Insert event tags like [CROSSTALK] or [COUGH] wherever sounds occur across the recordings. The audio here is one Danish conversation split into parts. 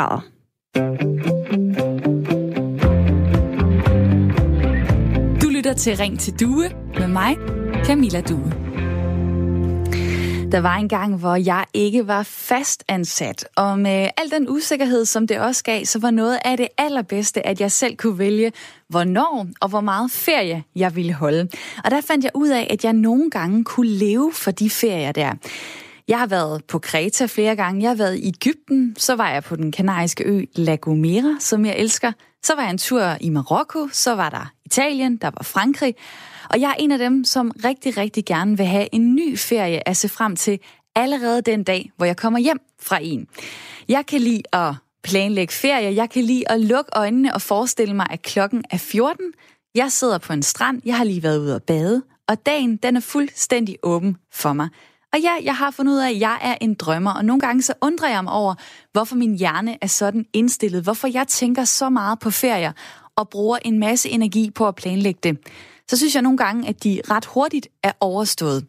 grader. Du lytter til Ring til Due med mig, Camilla Due. Der var en gang, hvor jeg ikke var fast ansat, og med al den usikkerhed, som det også gav, så var noget af det allerbedste, at jeg selv kunne vælge, hvornår og hvor meget ferie jeg ville holde. Og der fandt jeg ud af, at jeg nogle gange kunne leve for de ferier der. Jeg har været på Kreta flere gange, jeg har været i Ægypten, så var jeg på den kanariske ø La Gomera, som jeg elsker. Så var jeg en tur i Marokko, så var der Italien, der var Frankrig, og jeg er en af dem, som rigtig, rigtig gerne vil have en ny ferie at se frem til allerede den dag, hvor jeg kommer hjem fra en. Jeg kan lide at planlægge ferie. Jeg kan lide at lukke øjnene og forestille mig, at klokken er 14. Jeg sidder på en strand. Jeg har lige været ude at bade. Og dagen, den er fuldstændig åben for mig. Og ja, jeg har fundet ud af, at jeg er en drømmer, og nogle gange så undrer jeg mig over, hvorfor min hjerne er sådan indstillet, hvorfor jeg tænker så meget på ferier og bruger en masse energi på at planlægge det så synes jeg nogle gange, at de ret hurtigt er overstået.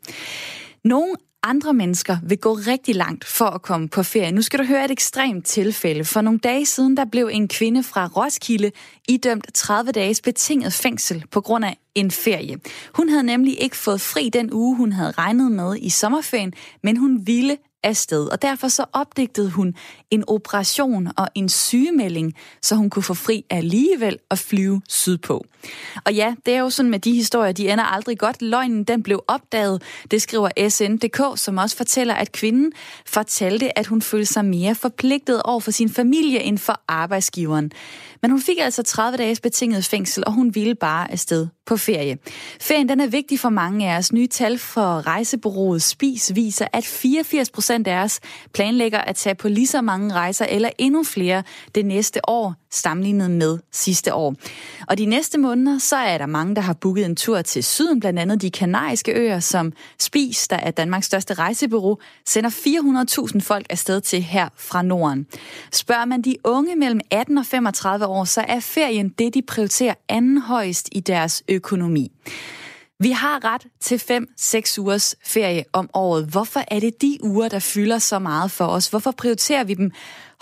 Nogle andre mennesker vil gå rigtig langt for at komme på ferie. Nu skal du høre et ekstremt tilfælde. For nogle dage siden, der blev en kvinde fra Roskilde idømt 30 dages betinget fængsel på grund af en ferie. Hun havde nemlig ikke fået fri den uge, hun havde regnet med i sommerferien, men hun ville afsted. Og derfor så opdigtede hun en operation og en sygemelding, så hun kunne få fri alligevel at flyve sydpå. Og ja, det er jo sådan med de historier, de ender aldrig godt. Løgnen den blev opdaget, det skriver SNDK, som også fortæller, at kvinden fortalte, at hun følte sig mere forpligtet over for sin familie end for arbejdsgiveren. Men hun fik altså 30 dages betinget fængsel, og hun ville bare afsted på ferie. Ferien den er vigtig for mange af os. Nye tal for rejsebureauet Spis viser, at 84 procent af os planlægger at tage på lige så mange rejser eller endnu flere det næste år, sammenlignet med sidste år. Og de næste måneder, så er der mange, der har booket en tur til syden, blandt andet de kanariske øer, som Spis, der er Danmarks største rejsebureau, sender 400.000 folk afsted til her fra Norden. Spørger man de unge mellem 18 og 35 år, så er ferien det, de prioriterer anden højst i deres økonomi økonomi. Vi har ret til 5-6 ugers ferie om året. Hvorfor er det de uger, der fylder så meget for os? Hvorfor prioriterer vi dem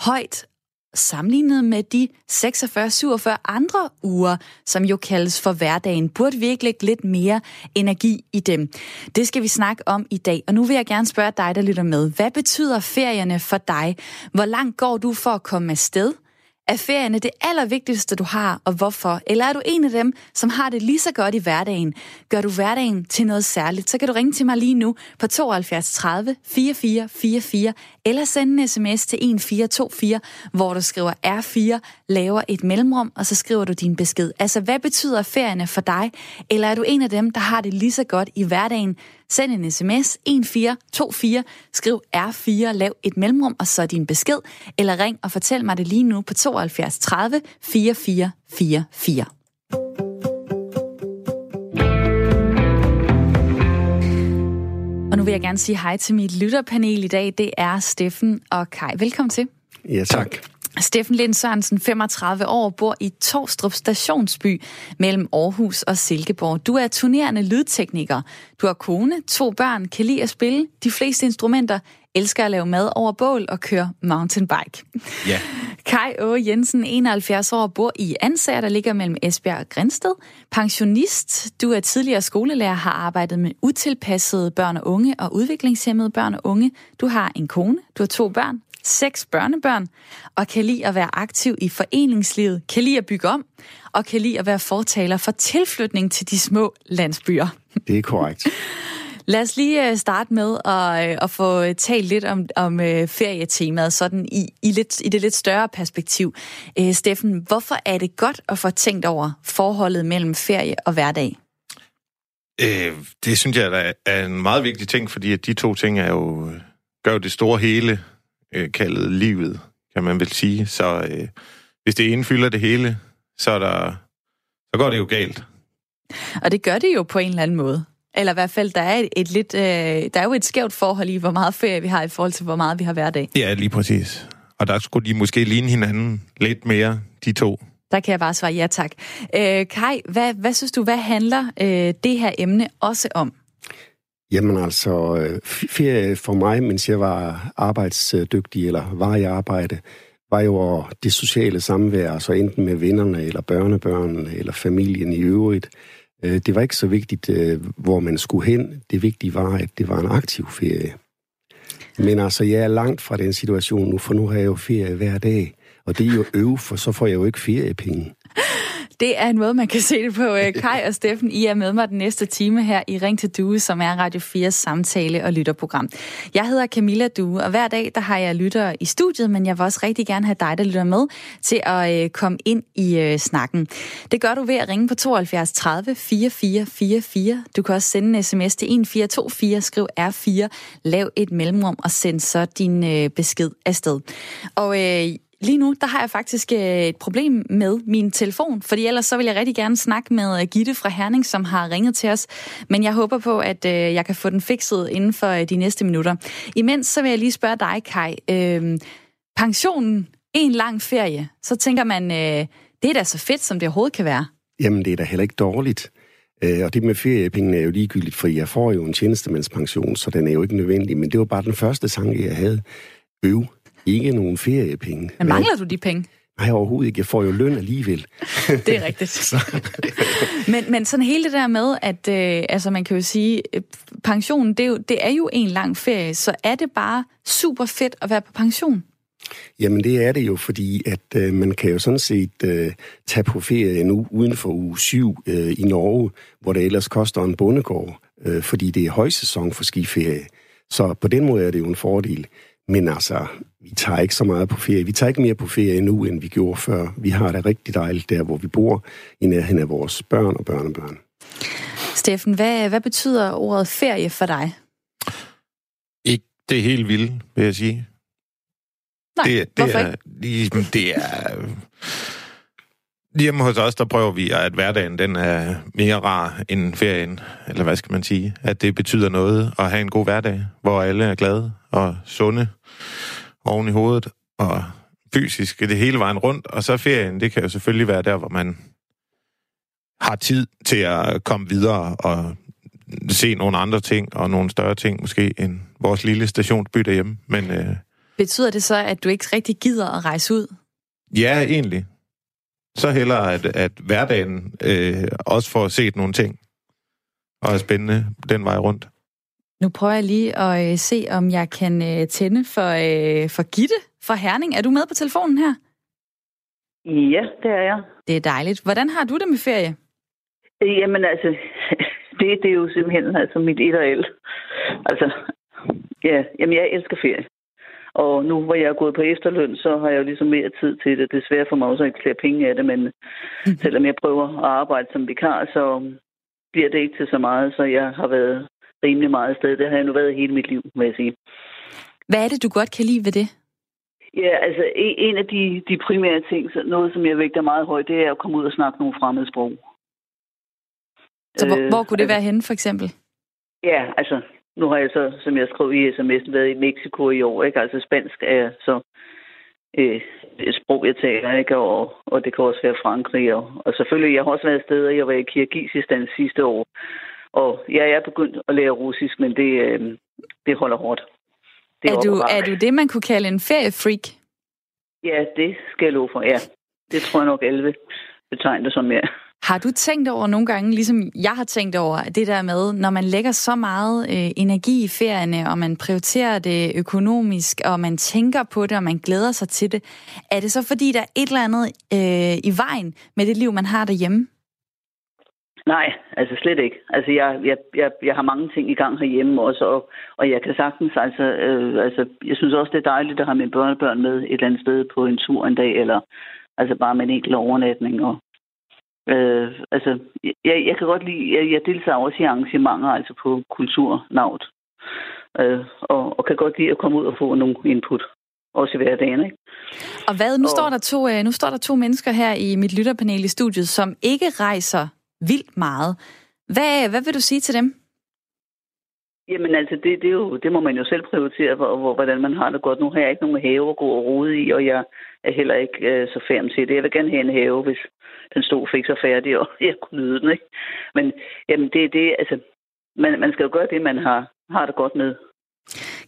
højt sammenlignet med de 46-47 andre uger, som jo kaldes for hverdagen, burde vi ikke lægge lidt mere energi i dem. Det skal vi snakke om i dag, og nu vil jeg gerne spørge dig, der lytter med. Hvad betyder ferierne for dig? Hvor langt går du for at komme afsted? Er ferierne det allervigtigste, du har, og hvorfor? Eller er du en af dem, som har det lige så godt i hverdagen? Gør du hverdagen til noget særligt, så kan du ringe til mig lige nu på 72 30 44 44, eller sende en sms til 1424, hvor du skriver R4, laver et mellemrum, og så skriver du din besked. Altså, hvad betyder ferierne for dig? Eller er du en af dem, der har det lige så godt i hverdagen? Send en sms 1424, skriv R4, lav et mellemrum og så din besked, eller ring og fortæl mig det lige nu på 72 30 44 44. Og nu vil jeg gerne sige hej til mit lytterpanel i dag. Det er Steffen og Kai. Velkommen til. Ja, tak. Steffen Lind Sørensen, 35 år, bor i Torstrup Stationsby mellem Aarhus og Silkeborg. Du er turnerende lydtekniker. Du har kone, to børn, kan lide at spille de fleste instrumenter, elsker at lave mad over bål og køre mountainbike. Ja. [LAUGHS] Kai Åge Jensen, 71 år, bor i Ansager, der ligger mellem Esbjerg og Grænsted. Pensionist, du er tidligere skolelærer, har arbejdet med utilpassede børn og unge og udviklingshemmede børn og unge. Du har en kone, du har to børn, seks børnebørn, og kan lide at være aktiv i foreningslivet, kan lide at bygge om, og kan lide at være fortaler for tilflytning til de små landsbyer. [LAUGHS] Det er korrekt. Lad os lige øh, starte med at, øh, at få talt lidt om, om øh, ferietemaet sådan i, i, lidt, i det lidt større perspektiv. Steffen, hvorfor er det godt at få tænkt over forholdet mellem ferie og hverdag? Øh, det synes jeg er en meget vigtig ting, fordi at de to ting er jo, gør jo det store hele øh, kaldet livet, kan man vel sige. Så øh, hvis det ene fylder det hele, så, er der, så går det jo galt. Og det gør det jo på en eller anden måde. Eller i hvert fald, der er, et, et lidt, øh, der er jo et skævt forhold i, hvor meget ferie vi har i forhold til, hvor meget vi har hverdag. Ja, lige præcis. Og der skulle de måske ligne hinanden lidt mere, de to. Der kan jeg bare svare ja tak. Øh, Kai, hvad, hvad synes du, hvad handler øh, det her emne også om? Jamen altså, øh, ferie for mig, mens jeg var arbejdsdygtig, eller var i arbejde, var jo det sociale samvær, så enten med vennerne, eller børnebørnene, eller familien i øvrigt. Øh, det var ikke så vigtigt, øh, hvor man skulle hen. Det vigtige var, at det var en aktiv ferie. Men altså, jeg er langt fra den situation nu, for nu har jeg jo ferie hver dag. Og det er jo øv, for så får jeg jo ikke feriepenge. Det er en måde, man kan se det på. Øh, Kai og Steffen, I er med mig den næste time her i Ring til Due, som er Radio 4's samtale- og lytterprogram. Jeg hedder Camilla Due, og hver dag der har jeg lyttere i studiet, men jeg vil også rigtig gerne have dig, der lytter med, til at øh, komme ind i øh, snakken. Det gør du ved at ringe på 72 30 44 44. Du kan også sende en sms til 1424, skriv R4, lav et mellemrum og send så din besked afsted. Og Lige nu, der har jeg faktisk øh, et problem med min telefon, fordi ellers så vil jeg rigtig gerne snakke med øh, Gitte fra Herning, som har ringet til os. Men jeg håber på, at øh, jeg kan få den fikset inden for de næste minutter. Imens så vil jeg lige spørge dig, Kai. Øh, pensionen, en lang ferie, så tænker man, øh, det er da så fedt, som det overhovedet kan være. Jamen, det er da heller ikke dårligt. og det med feriepengene er jo ligegyldigt, for jeg får jo en tjenestemandspension, så den er jo ikke nødvendig. Men det var bare den første tanke, jeg havde. Øv ikke nogen feriepenge. Men mangler du de penge? Nej, overhovedet ikke. Jeg får jo løn alligevel. [LAUGHS] det er rigtigt. [LAUGHS] men, men sådan hele det der med, at øh, altså man kan jo sige, øh, pensionen, det er, jo, det er jo en lang ferie, så er det bare super fedt at være på pension? Jamen det er det jo, fordi at øh, man kan jo sådan set øh, tage på ferie nu uden for uge 7 øh, i Norge, hvor det ellers koster en bondegård, øh, fordi det er højsæson for skiferie. Så på den måde er det jo en fordel. Men altså, vi tager ikke så meget på ferie. Vi tager ikke mere på ferie nu, end vi gjorde før. Vi har det rigtig dejligt der, hvor vi bor, i nærheden af vores børn og børnebørn. Steffen, hvad, hvad betyder ordet ferie for dig? Ikke det helt vilde, vil jeg sige. Nej, det, det hvorfor er, ikke? Det er... Hjemme hos os, der prøver vi, at hverdagen den er mere rar end ferien, eller hvad skal man sige. At det betyder noget at have en god hverdag, hvor alle er glade og sunde oven i hovedet, og fysisk det hele vejen rundt. Og så ferien, det kan jo selvfølgelig være der, hvor man har tid til at komme videre og se nogle andre ting, og nogle større ting måske, end vores lille stationsby derhjemme. Men, øh, Betyder det så, at du ikke rigtig gider at rejse ud? Ja, egentlig. Så hellere, at, at hverdagen øh, også får set nogle ting, og er spændende den vej rundt. Nu prøver jeg lige at øh, se, om jeg kan øh, tænde for, øh, for Gitte fra Herning. Er du med på telefonen her? Ja, det er jeg. Det er dejligt. Hvordan har du det med ferie? Jamen altså, [LAUGHS] det, det er jo simpelthen altså mit et og el. Altså, ja, jamen jeg elsker ferie. Og nu hvor jeg er gået på efterløn, så har jeg jo ligesom mere tid til det. Desværre for mig også ikke flere penge af det, men mm. selvom jeg prøver at arbejde som vikar, så bliver det ikke til så meget, så jeg har været rimelig meget sted. Det har jeg nu været hele mit liv, må jeg sige. Hvad er det, du godt kan lide ved det? Ja, altså en af de, de primære ting, noget som jeg vægter meget højt, det er at komme ud og snakke nogle fremmede sprog. Så hvor, øh, hvor kunne det altså, være henne, for eksempel? Ja, altså, nu har jeg så, som jeg skrev i sms'en, været i Mexico i år, ikke? Altså spansk er så øh, et sprog, jeg taler, ikke? Og, og det kan også være Frankrig. Og, og selvfølgelig, jeg har også været steder, jeg var i Kirgisistan sidste år, og jeg er begyndt at lære russisk, men det, øh, det holder hårdt. Det er, er, du, er du det, man kunne kalde en feriefreak? Ja, det skal jeg love for, ja. Det tror jeg nok, alle vil betegne det som, ja. Har du tænkt over nogle gange, ligesom jeg har tænkt over, det der med, når man lægger så meget øh, energi i ferierne, og man prioriterer det økonomisk, og man tænker på det, og man glæder sig til det, er det så fordi, der er et eller andet øh, i vejen med det liv, man har derhjemme? Nej, altså slet ikke. Altså jeg, jeg, jeg, jeg har mange ting i gang herhjemme også, og, og jeg kan sagtens, altså, øh, altså jeg synes også, det er dejligt at have mine børnebørn med et eller andet sted på en tur en dag, eller altså bare med en enkelt overnatning. Og, øh, altså, jeg, jeg kan godt lide, jeg, jeg deltager også i arrangementer, altså på kulturnavt, øh, og, og kan godt lide at komme ud og få nogle input også i hverdagen. Ikke? Og hvad, nu, og, står der to, øh, nu står der to mennesker her i mit lytterpanel i studiet, som ikke rejser vildt meget. Hvad, hvad vil du sige til dem? Jamen altså, det, det, er jo, det må man jo selv prioritere, hvor, hvor, hvordan man har det godt. Nu har jeg ikke nogen have at gå og rode i, og jeg er heller ikke øh, så færm til det. Jeg vil gerne have en have, hvis den stod fik så færdig, og [LAUGHS] jeg kunne nyde den. Ikke? Men jamen, det er det, altså, man, man skal jo gøre det, man har, har det godt med.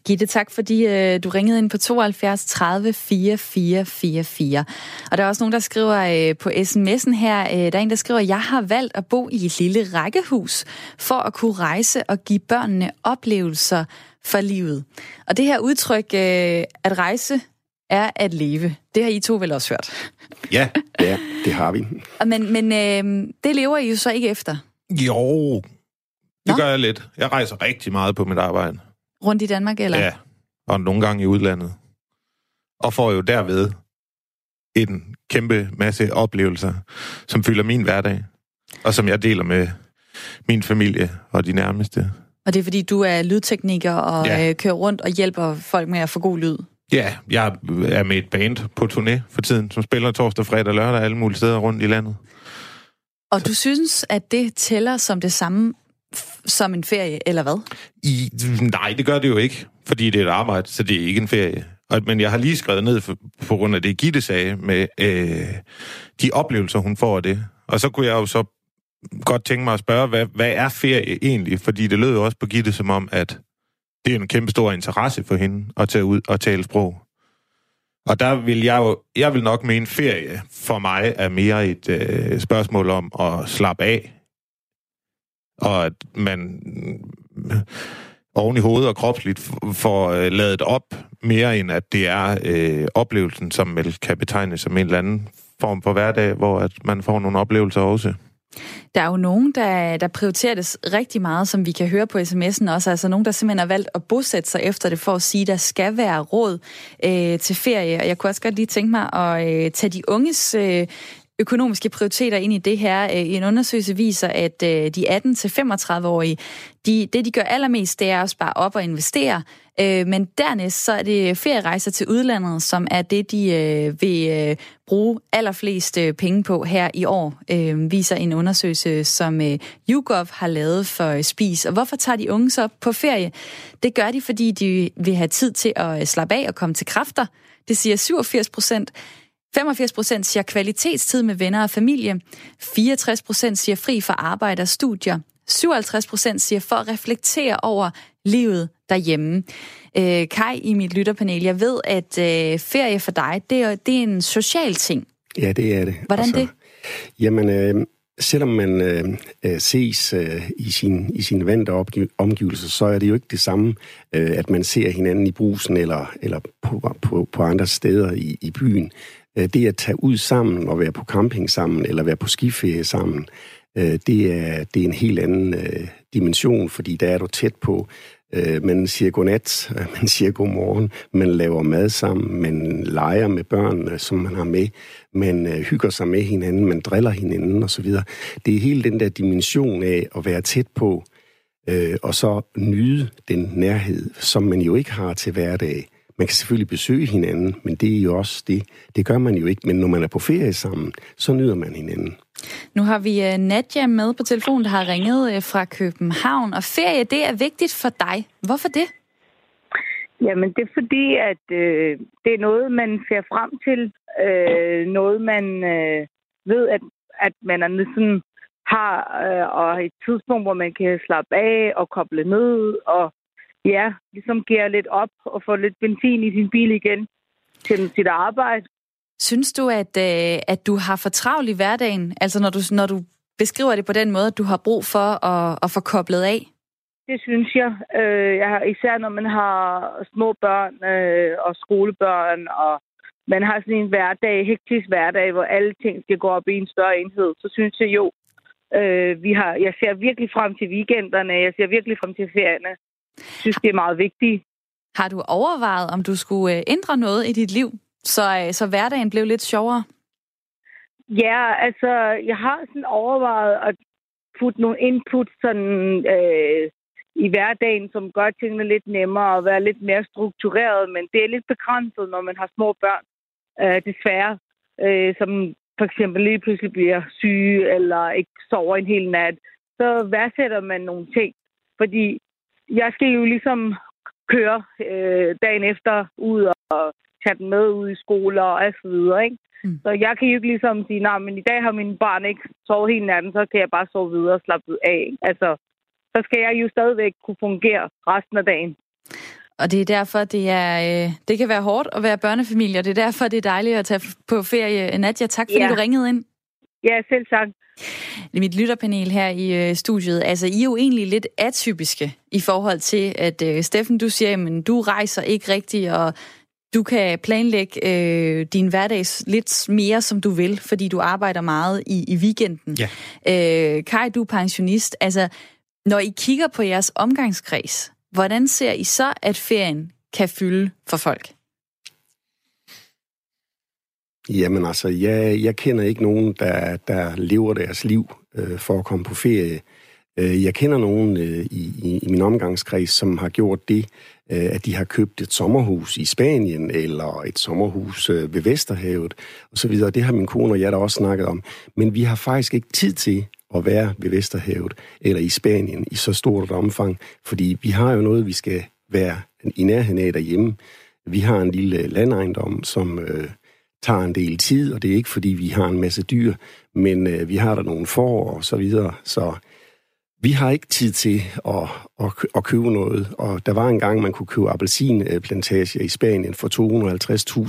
Gitte, tak fordi øh, du ringede ind på 72 30 44 44. Og der er også nogen, der skriver øh, på sms'en her, øh, der er en, der skriver, jeg har valgt at bo i et lille rækkehus for at kunne rejse og give børnene oplevelser for livet. Og det her udtryk, øh, at rejse er at leve, det har I to vel også hørt? Ja, ja det har vi. Men, men øh, det lever I jo så ikke efter? Jo, det Nå? gør jeg lidt. Jeg rejser rigtig meget på mit arbejde. Rundt i Danmark, eller? Ja, og nogle gange i udlandet. Og får jo derved en kæmpe masse oplevelser, som fylder min hverdag, og som jeg deler med min familie og de nærmeste. Og det er fordi, du er lydtekniker og ja. øh, kører rundt og hjælper folk med at få god lyd? Ja, jeg er med et band på turné for tiden, som spiller torsdag, fredag og lørdag alle mulige steder rundt i landet. Og Så. du synes, at det tæller som det samme som en ferie, eller hvad? I, nej, det gør det jo ikke, fordi det er et arbejde, så det er ikke en ferie. Og, men jeg har lige skrevet ned for, på grund af det, Gitte sagde, med øh, de oplevelser, hun får af det. Og så kunne jeg jo så godt tænke mig at spørge, hvad, hvad er ferie egentlig? Fordi det lød jo også på Gitte som om, at det er en kæmpe stor interesse for hende at tage ud og tale sprog. Og der vil jeg jo, jeg vil nok mene, ferie for mig er mere et øh, spørgsmål om at slappe af. Og at man øh, oven i hovedet og kropsligt får øh, lavet op mere end at det er øh, oplevelsen, som vel kan betegnes som en eller anden form for hverdag, hvor at man får nogle oplevelser også. Der er jo nogen, der, der prioriterer det rigtig meget, som vi kan høre på sms'en også. Altså nogen, der simpelthen har valgt at bosætte sig efter det, for at sige, at der skal være råd øh, til ferie. Og jeg kunne også godt lige tænke mig at øh, tage de unges øh, økonomiske prioriteter ind i det her. Øh, en undersøgelse viser, at øh, de 18-35-årige, de, det de gør allermest, det er at spare op og investere. Øh, men dernæst så er det ferierejser til udlandet, som er det, de øh, vil øh, bruge allerflest øh, penge på her i år, viser en undersøgelse, som YouGov har lavet for Spis. Og hvorfor tager de unge så på ferie? Det gør de, fordi de vil have tid til at slappe af og komme til kræfter. Det siger 87 procent. 85 procent siger kvalitetstid med venner og familie. 64 procent siger fri for arbejde og studier. 57 procent siger for at reflektere over livet derhjemme. Øh, Kai i mit lytterpanel, jeg ved, at øh, ferie for dig, det er, det er en social ting. Ja, det er det. Hvordan altså, det? Jamen, øh, selvom man øh, øh ses øh, i sin, i sin vante omgivelser, så er det jo ikke det samme, øh, at man ser hinanden i brusen eller, eller på, på, på andre steder i, i byen. Øh, det at tage ud sammen og være på camping sammen, eller være på skiferie sammen, øh, det er, det er en helt anden øh, dimension, fordi der er du tæt på. Øh, man siger godnat, [LAUGHS] man siger godmorgen, man laver mad sammen, man leger med børnene, øh, som man har med, man øh, hygger sig med hinanden, man driller hinanden osv. Det er hele den der dimension af at være tæt på, og så nyde den nærhed, som man jo ikke har til hverdag. Man kan selvfølgelig besøge hinanden, men det er jo også det. Det gør man jo ikke, men når man er på ferie sammen, så nyder man hinanden. Nu har vi øh, Nadja med på telefonen, der har ringet øh, fra København. Og ferie, det er vigtigt for dig. Hvorfor det? Jamen, det er fordi, at øh, det er noget, man ser frem til. Øh, noget, man øh, ved, at, at man er sådan har øh, og et tidspunkt, hvor man kan slappe af og koble ned og ja, ligesom gære lidt op og få lidt benzin i sin bil igen til sit arbejde. Synes du, at, øh, at du har for travlt i hverdagen? Altså når du, når du beskriver det på den måde, at du har brug for at, at få koblet af? Det synes jeg. Øh, jeg har, især når man har små børn øh, og skolebørn, og man har sådan en hverdag, hektisk hverdag, hvor alle ting skal gå op i en større enhed, så synes jeg jo, øh, vi har, jeg ser virkelig frem til weekenderne, jeg ser virkelig frem til ferierne synes, det er meget vigtigt. Har du overvejet, om du skulle øh, ændre noget i dit liv, så, øh, så hverdagen blev lidt sjovere? Ja, altså, jeg har sådan overvejet at putte nogle input sådan, øh, i hverdagen, som gør tingene lidt nemmere og være lidt mere struktureret, men det er lidt begrænset, når man har små børn, øh, desværre, øh, som for eksempel lige pludselig bliver syge eller ikke sover en hel nat, så værdsætter man nogle ting. Fordi jeg skal jo ligesom køre øh, dagen efter ud og tage den med ud i skoler og så videre, ikke? Mm. Så jeg kan jo ikke ligesom sige, nej, men i dag har min barn ikke sovet hele natten, så kan jeg bare sove videre og slappe af. Ikke? Altså, så skal jeg jo stadigvæk kunne fungere resten af dagen. Og det er derfor, det, er, øh, det kan være hårdt at være børnefamilie, og det er derfor, det er dejligt at tage på ferie. Nadja, tak fordi ja. du ringede ind. Ja, selv tak. Mit lytterpanel her i øh, studiet, altså I er jo egentlig lidt atypiske i forhold til, at øh, Steffen, du siger, at du rejser ikke rigtigt, og du kan planlægge øh, din hverdag lidt mere, som du vil, fordi du arbejder meget i, i weekenden. Ja. Øh, Kai, du er pensionist. Altså, når I kigger på jeres omgangskreds, hvordan ser I så, at ferien kan fylde for folk? Jamen altså, jeg, jeg kender ikke nogen, der, der lever deres liv øh, for at komme på ferie. Øh, jeg kender nogen øh, i, i, i min omgangskreds, som har gjort det, øh, at de har købt et sommerhus i Spanien, eller et sommerhus ved Vesterhavet, osv. Det har min kone og jeg da også snakket om. Men vi har faktisk ikke tid til at være ved Vesterhavet eller i Spanien i så stort et omfang, fordi vi har jo noget, vi skal være i nærheden af derhjemme. Vi har en lille landejendom, som øh, tager en del tid, og det er ikke, fordi vi har en masse dyr, men øh, vi har der nogle får og så videre, så vi har ikke tid til at, at, at købe noget, og der var en gang, man kunne købe appelsinplantager i Spanien for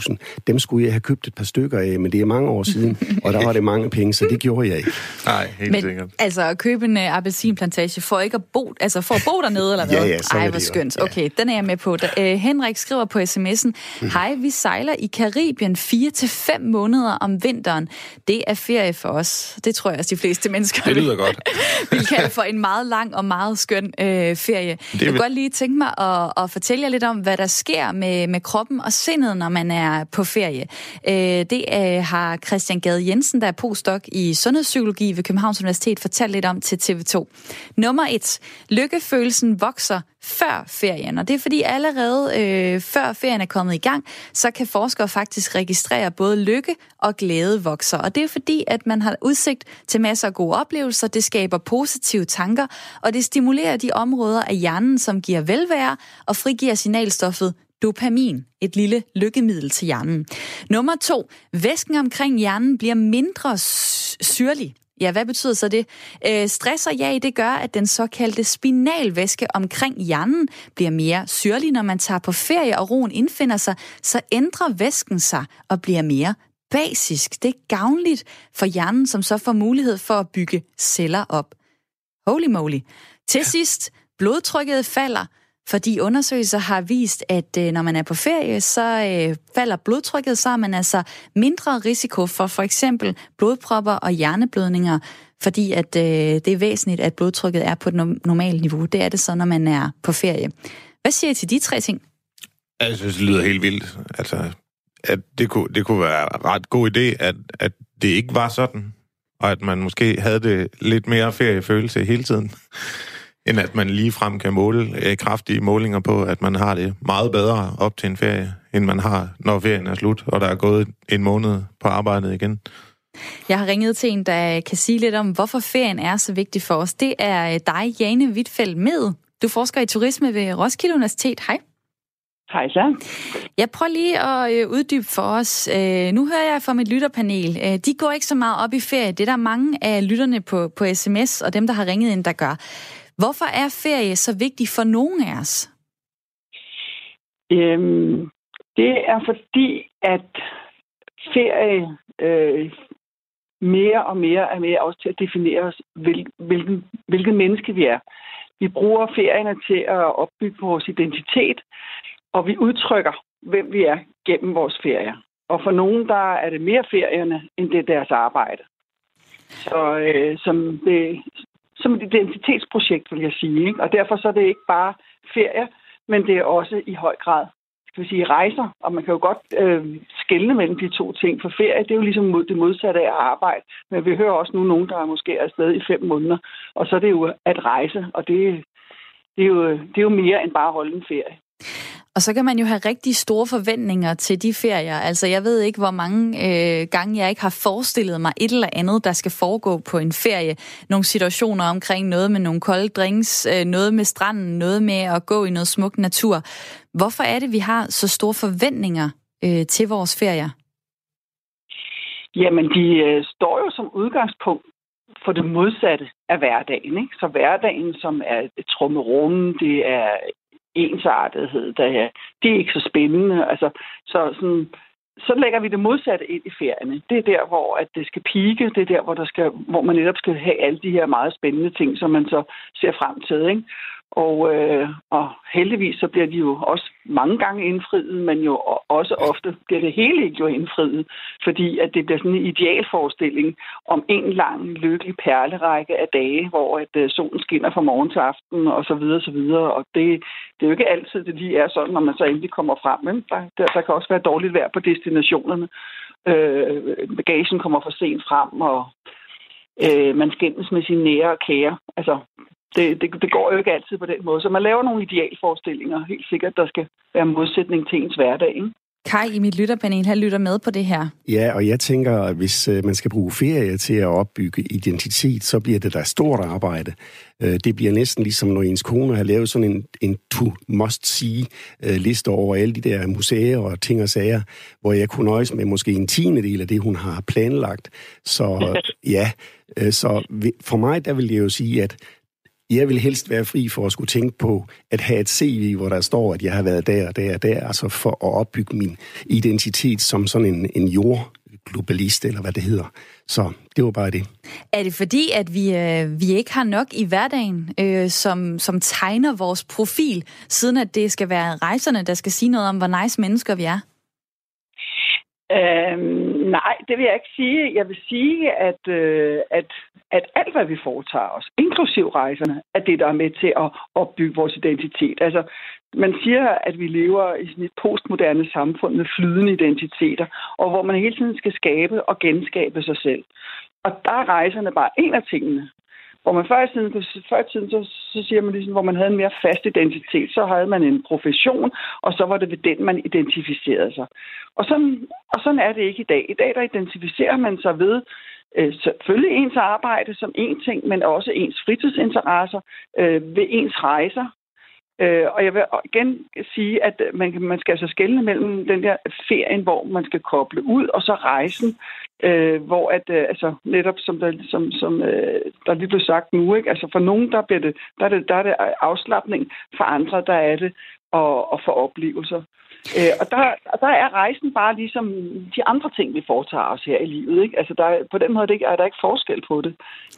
250.000. Dem skulle jeg have købt et par stykker af, men det er mange år siden, og der var det mange penge, så det gjorde jeg ikke. Nej, helt men, sikkert. Altså, at købe en uh, appelsinplantage for ikke at bo, altså for at bo dernede, eller hvad? ja, ja, så Ej, hvor skønt. Ja. Okay, den er jeg med på. Da, uh, Henrik skriver på sms'en. Hej, vi sejler i Karibien 4-5 måneder om vinteren. Det er ferie for os. Det tror jeg, at de fleste mennesker det lyder godt. vil kalde for en meget lang og meget skøn øh, ferie. Det jeg vil godt lige tænke mig at, at fortælle jer lidt om, hvad der sker med, med kroppen og sindet, når man er på ferie. Øh, det øh, har Christian Gade Jensen, der er postdoc i sundhedspsykologi ved Københavns Universitet, fortalt lidt om til TV2. Nummer et. Lykkefølelsen vokser før ferien. Og det er fordi allerede øh, før ferien er kommet i gang, så kan forskere faktisk registrere både lykke og glæde vokser. Og det er fordi, at man har udsigt til masser af gode oplevelser, det skaber positive tanker, og det stimulerer de områder af hjernen, som giver velvære og frigiver signalstoffet dopamin, et lille lykkemiddel til hjernen. Nummer to, væsken omkring hjernen bliver mindre syrlig. Ja, hvad betyder så det? Øh, stress og ja, det gør, at den såkaldte spinalvæske omkring hjernen bliver mere syrlig. Når man tager på ferie og roen indfinder sig, så ændrer væsken sig og bliver mere basisk. Det er gavnligt for hjernen, som så får mulighed for at bygge celler op. Holy moly. Til sidst, blodtrykket falder, fordi undersøgelser har vist, at øh, når man er på ferie, så øh, falder blodtrykket, så er man altså mindre risiko for for eksempel blodpropper og hjerneblødninger, fordi at øh, det er væsentligt, at blodtrykket er på et normalt niveau. Det er det så, når man er på ferie. Hvad siger I til de tre ting? Jeg synes, det lyder helt vildt. Altså, at det kunne, det kunne være ret god idé, at, at det ikke var sådan, og at man måske havde det lidt mere feriefølelse hele tiden end at man lige frem kan måle øh, kraftige målinger på, at man har det meget bedre op til en ferie, end man har, når ferien er slut, og der er gået en måned på arbejdet igen. Jeg har ringet til en, der kan sige lidt om, hvorfor ferien er så vigtig for os. Det er dig, Jane Wittfeldt med. Du forsker i turisme ved Roskilde Universitet. Hej. Hej så. Jeg prøver lige at øh, uddybe for os. Øh, nu hører jeg fra mit lytterpanel. Øh, de går ikke så meget op i ferie. Det er der mange af lytterne på, på sms og dem, der har ringet ind, der gør. Hvorfor er ferie så vigtig for nogen af os? Øhm, det er fordi, at ferie øh, mere og mere er med også til at definere os, hvil, hvilken, hvilket menneske vi er. Vi bruger ferierne til at opbygge vores identitet, og vi udtrykker, hvem vi er gennem vores ferier. Og for nogen, der er det mere ferierne, end det er deres arbejde. Så øh, som det som et identitetsprojekt, vil jeg sige. Ikke? Og derfor så er det ikke bare ferie, men det er også i høj grad skal vi sige, rejser. Og man kan jo godt øh, skelne mellem de to ting. For ferie, det er jo ligesom mod, det modsatte af at arbejde. Men vi hører også nu nogen, der er måske er afsted i fem måneder. Og så er det jo at rejse, og det, det, er, jo, det er jo mere end bare at holde en ferie. Og så kan man jo have rigtig store forventninger til de ferier. Altså, jeg ved ikke, hvor mange øh, gange jeg ikke har forestillet mig et eller andet, der skal foregå på en ferie. Nogle situationer omkring noget med nogle kolde drinks, øh, noget med stranden, noget med at gå i noget smuk natur. Hvorfor er det, vi har så store forventninger øh, til vores ferier? Jamen, de øh, står jo som udgangspunkt for det modsatte af hverdagen. Ikke? Så hverdagen, som er et trummerum, det er ensartethed, der er, det er ikke så spændende. Altså, så sådan, så lægger vi det modsatte ind i ferierne. Det er der, hvor at det skal pike. Det er der, hvor, der skal, hvor man netop skal have alle de her meget spændende ting, som man så ser frem til. Ikke? Og, øh, og heldigvis så bliver de jo også mange gange indfriet, men jo også ofte bliver det hele ikke jo indfriet, fordi at det bliver sådan en idealforestilling om en lang lykkelig perlerække af dage, hvor at øh, solen skinner fra morgen til aften og så videre, og så videre. Og det, det er jo ikke altid, det lige er sådan, når man så endelig kommer frem. Men der, der, der kan også være dårligt vejr på destinationerne. Øh, bagagen kommer for sent frem, og øh, man skændes med sine nære og kære. Altså, det, det, det går jo ikke altid på den måde. Så man laver nogle idealforestillinger, helt sikkert, der skal være modsætning til ens hverdag. Ikke? Kai i mit lytterpanel, han lytter med på det her. Ja, og jeg tænker, at hvis øh, man skal bruge ferie til at opbygge identitet, så bliver det da stort arbejde. Øh, det bliver næsten ligesom, når ens kone har lavet sådan en, en to-must-see-liste over alle de der museer og ting og sager, hvor jeg kunne nøjes med måske en tiende del af det, hun har planlagt. Så [LAUGHS] ja, øh, så for mig, der vil jeg jo sige, at jeg vil helst være fri for at skulle tænke på at have et CV, hvor der står, at jeg har været der og der og der, altså for at opbygge min identitet som sådan en, en jordglobalist, eller hvad det hedder. Så det var bare det. Er det fordi, at vi, øh, vi ikke har nok i hverdagen, øh, som, som tegner vores profil, siden at det skal være rejserne, der skal sige noget om, hvor nice mennesker vi er? Øhm, nej, det vil jeg ikke sige. Jeg vil sige, at, øh, at, at alt, hvad vi foretager os, inklusiv rejserne, er det, der er med til at opbygge vores identitet. Altså, man siger, at vi lever i sådan et postmoderne samfund med flydende identiteter, og hvor man hele tiden skal skabe og genskabe sig selv. Og der er rejserne bare en af tingene. Hvor man før i tiden, før i tiden så, så siger man ligesom, hvor man havde en mere fast identitet, så havde man en profession, og så var det ved den, man identificerede sig. Og sådan, og sådan er det ikke i dag. I dag der identificerer man sig ved øh, selvfølgelig ens arbejde som en ting, men også ens fritidsinteresser, øh, ved ens rejser, Øh, og jeg vil igen sige, at man, man skal altså skelne mellem den der ferien, hvor man skal koble ud, og så rejsen, øh, hvor at, øh, altså netop som, der, som, som øh, der lige blev sagt nu, ikke? altså for nogen, der, bliver det, der, er det, der er det afslappning, for andre, der er det at, at få oplevelser. Øh, og der, der er rejsen bare ligesom de andre ting, vi foretager os her i livet. Ikke? Altså der, på den måde er der ikke forskel på det.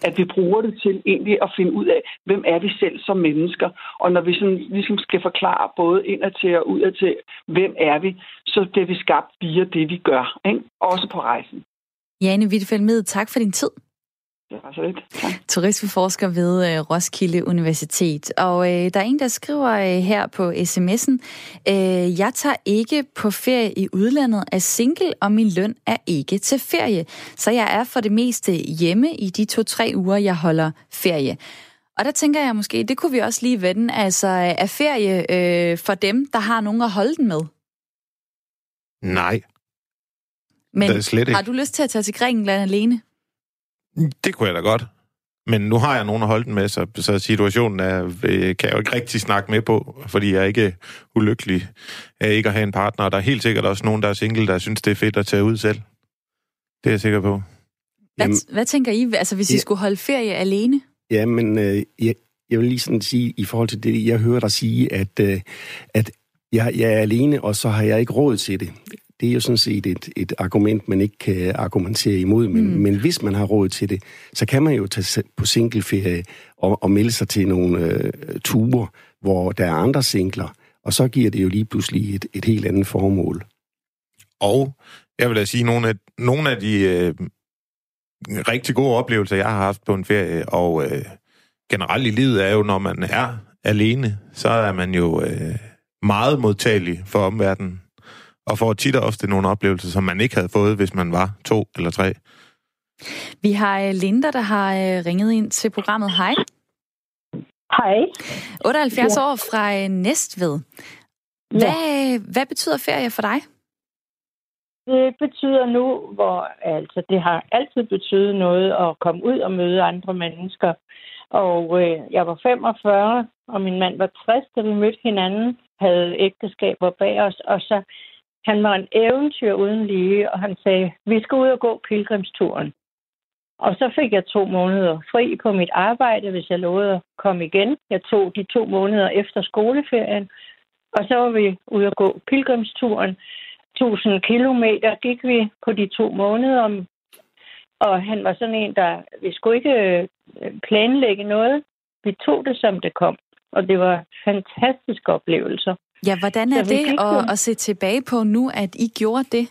At vi bruger det til egentlig at finde ud af, hvem er vi selv som mennesker. Og når vi sådan, ligesom skal forklare både indad til og udad til, hvem er vi, så bliver vi skabt via det, vi gør. Ikke? Også på rejsen. Jane Wittfeldt tak for din tid. Det var så lidt. Tak. Turistforsker ved øh, Roskilde Universitet. Og øh, der er en, der skriver øh, her på sms'en, øh, jeg tager ikke på ferie i udlandet, er single, og min løn er ikke til ferie. Så jeg er for det meste hjemme i de to-tre uger, jeg holder ferie. Og der tænker jeg måske, det kunne vi også lige vende, altså er ferie øh, for dem, der har nogen at holde den med? Nej. Men slet ikke. har du lyst til at tage til Grækenland alene? Det kunne jeg da godt. Men nu har jeg nogen at holde den med, så, så situationen er, øh, kan jeg jo ikke rigtig snakke med på, fordi jeg er ikke ulykkelig af ikke at have en partner. Og der er helt sikkert også nogen, der er single, der synes, det er fedt at tage ud selv. Det er jeg sikker på. Hvad, hvad tænker I, altså hvis ja. I skulle holde ferie alene? Ja, men øh, jeg, jeg vil lige sådan sige, i forhold til det, jeg hører dig sige, at, øh, at jeg, jeg er alene, og så har jeg ikke råd til det det er jo sådan set et, et argument, man ikke kan argumentere imod, men, mm. men hvis man har råd til det, så kan man jo tage på singleferie og, og melde sig til nogle øh, ture, hvor der er andre singler, og så giver det jo lige pludselig et, et helt andet formål. Og jeg vil da sige, nogle af, nogle af de øh, rigtig gode oplevelser, jeg har haft på en ferie, og øh, generelt i livet, er jo, når man er alene, så er man jo øh, meget modtagelig for omverdenen og får tit og ofte nogle oplevelser, som man ikke havde fået, hvis man var to eller tre. Vi har øh, Linda, der har øh, ringet ind til programmet. Hej. Hej. 78 ja. år fra øh, Næstved. Hvad, ja. hvad betyder ferie for dig? Det betyder nu, hvor altså det har altid betydet noget at komme ud og møde andre mennesker. Og øh, jeg var 45, og min mand var 60, da vi mødte hinanden, havde ægteskaber bag os, og så han var en eventyr uden lige, og han sagde, vi skal ud og gå pilgrimsturen. Og så fik jeg to måneder fri på mit arbejde, hvis jeg lovede at komme igen. Jeg tog de to måneder efter skoleferien, og så var vi ude at gå pilgrimsturen. 1000 kilometer gik vi på de to måneder, og han var sådan en, der vi skulle ikke øh, planlægge noget. Vi tog det, som det kom, og det var fantastiske oplevelser. Ja, hvordan er det at, at se tilbage på nu, at I gjorde det?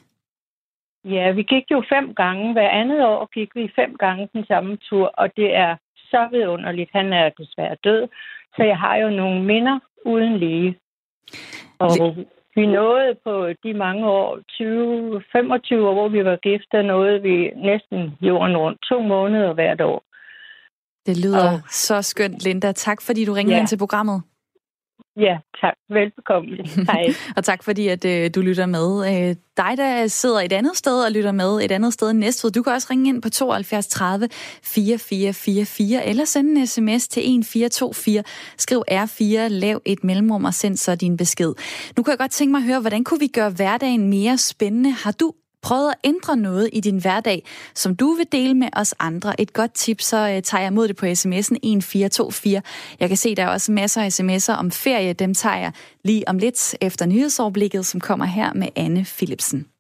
Ja, vi gik jo fem gange. Hver andet år gik vi fem gange den samme tur, og det er så vidunderligt. Han er desværre død, så jeg har jo nogle minder uden lige. Og vi nåede på de mange år, 20, 25 år, hvor vi var gift, der nåede vi næsten jorden rundt to måneder hvert år. Det lyder og, så skønt, Linda. Tak fordi du ringede ja. ind til programmet. Ja, tak. Velbekomme. Hej. [LAUGHS] og tak fordi, at øh, du lytter med. Øh, dig, der sidder et andet sted og lytter med et andet sted end Næstved, du kan også ringe ind på 72 30 4444 eller sende en sms til 1424. Skriv R4, lav et mellemrum og send så din besked. Nu kan jeg godt tænke mig at høre, hvordan kunne vi gøre hverdagen mere spændende? Har du prøvet at ændre noget i din hverdag, som du vil dele med os andre. Et godt tip, så øh, tager jeg imod det på sms'en 1424. Jeg kan se, der er også masser af sms'er om ferie. Dem tager jeg lige om lidt efter nyhedsoverblikket, som kommer her med Anne Philipsen.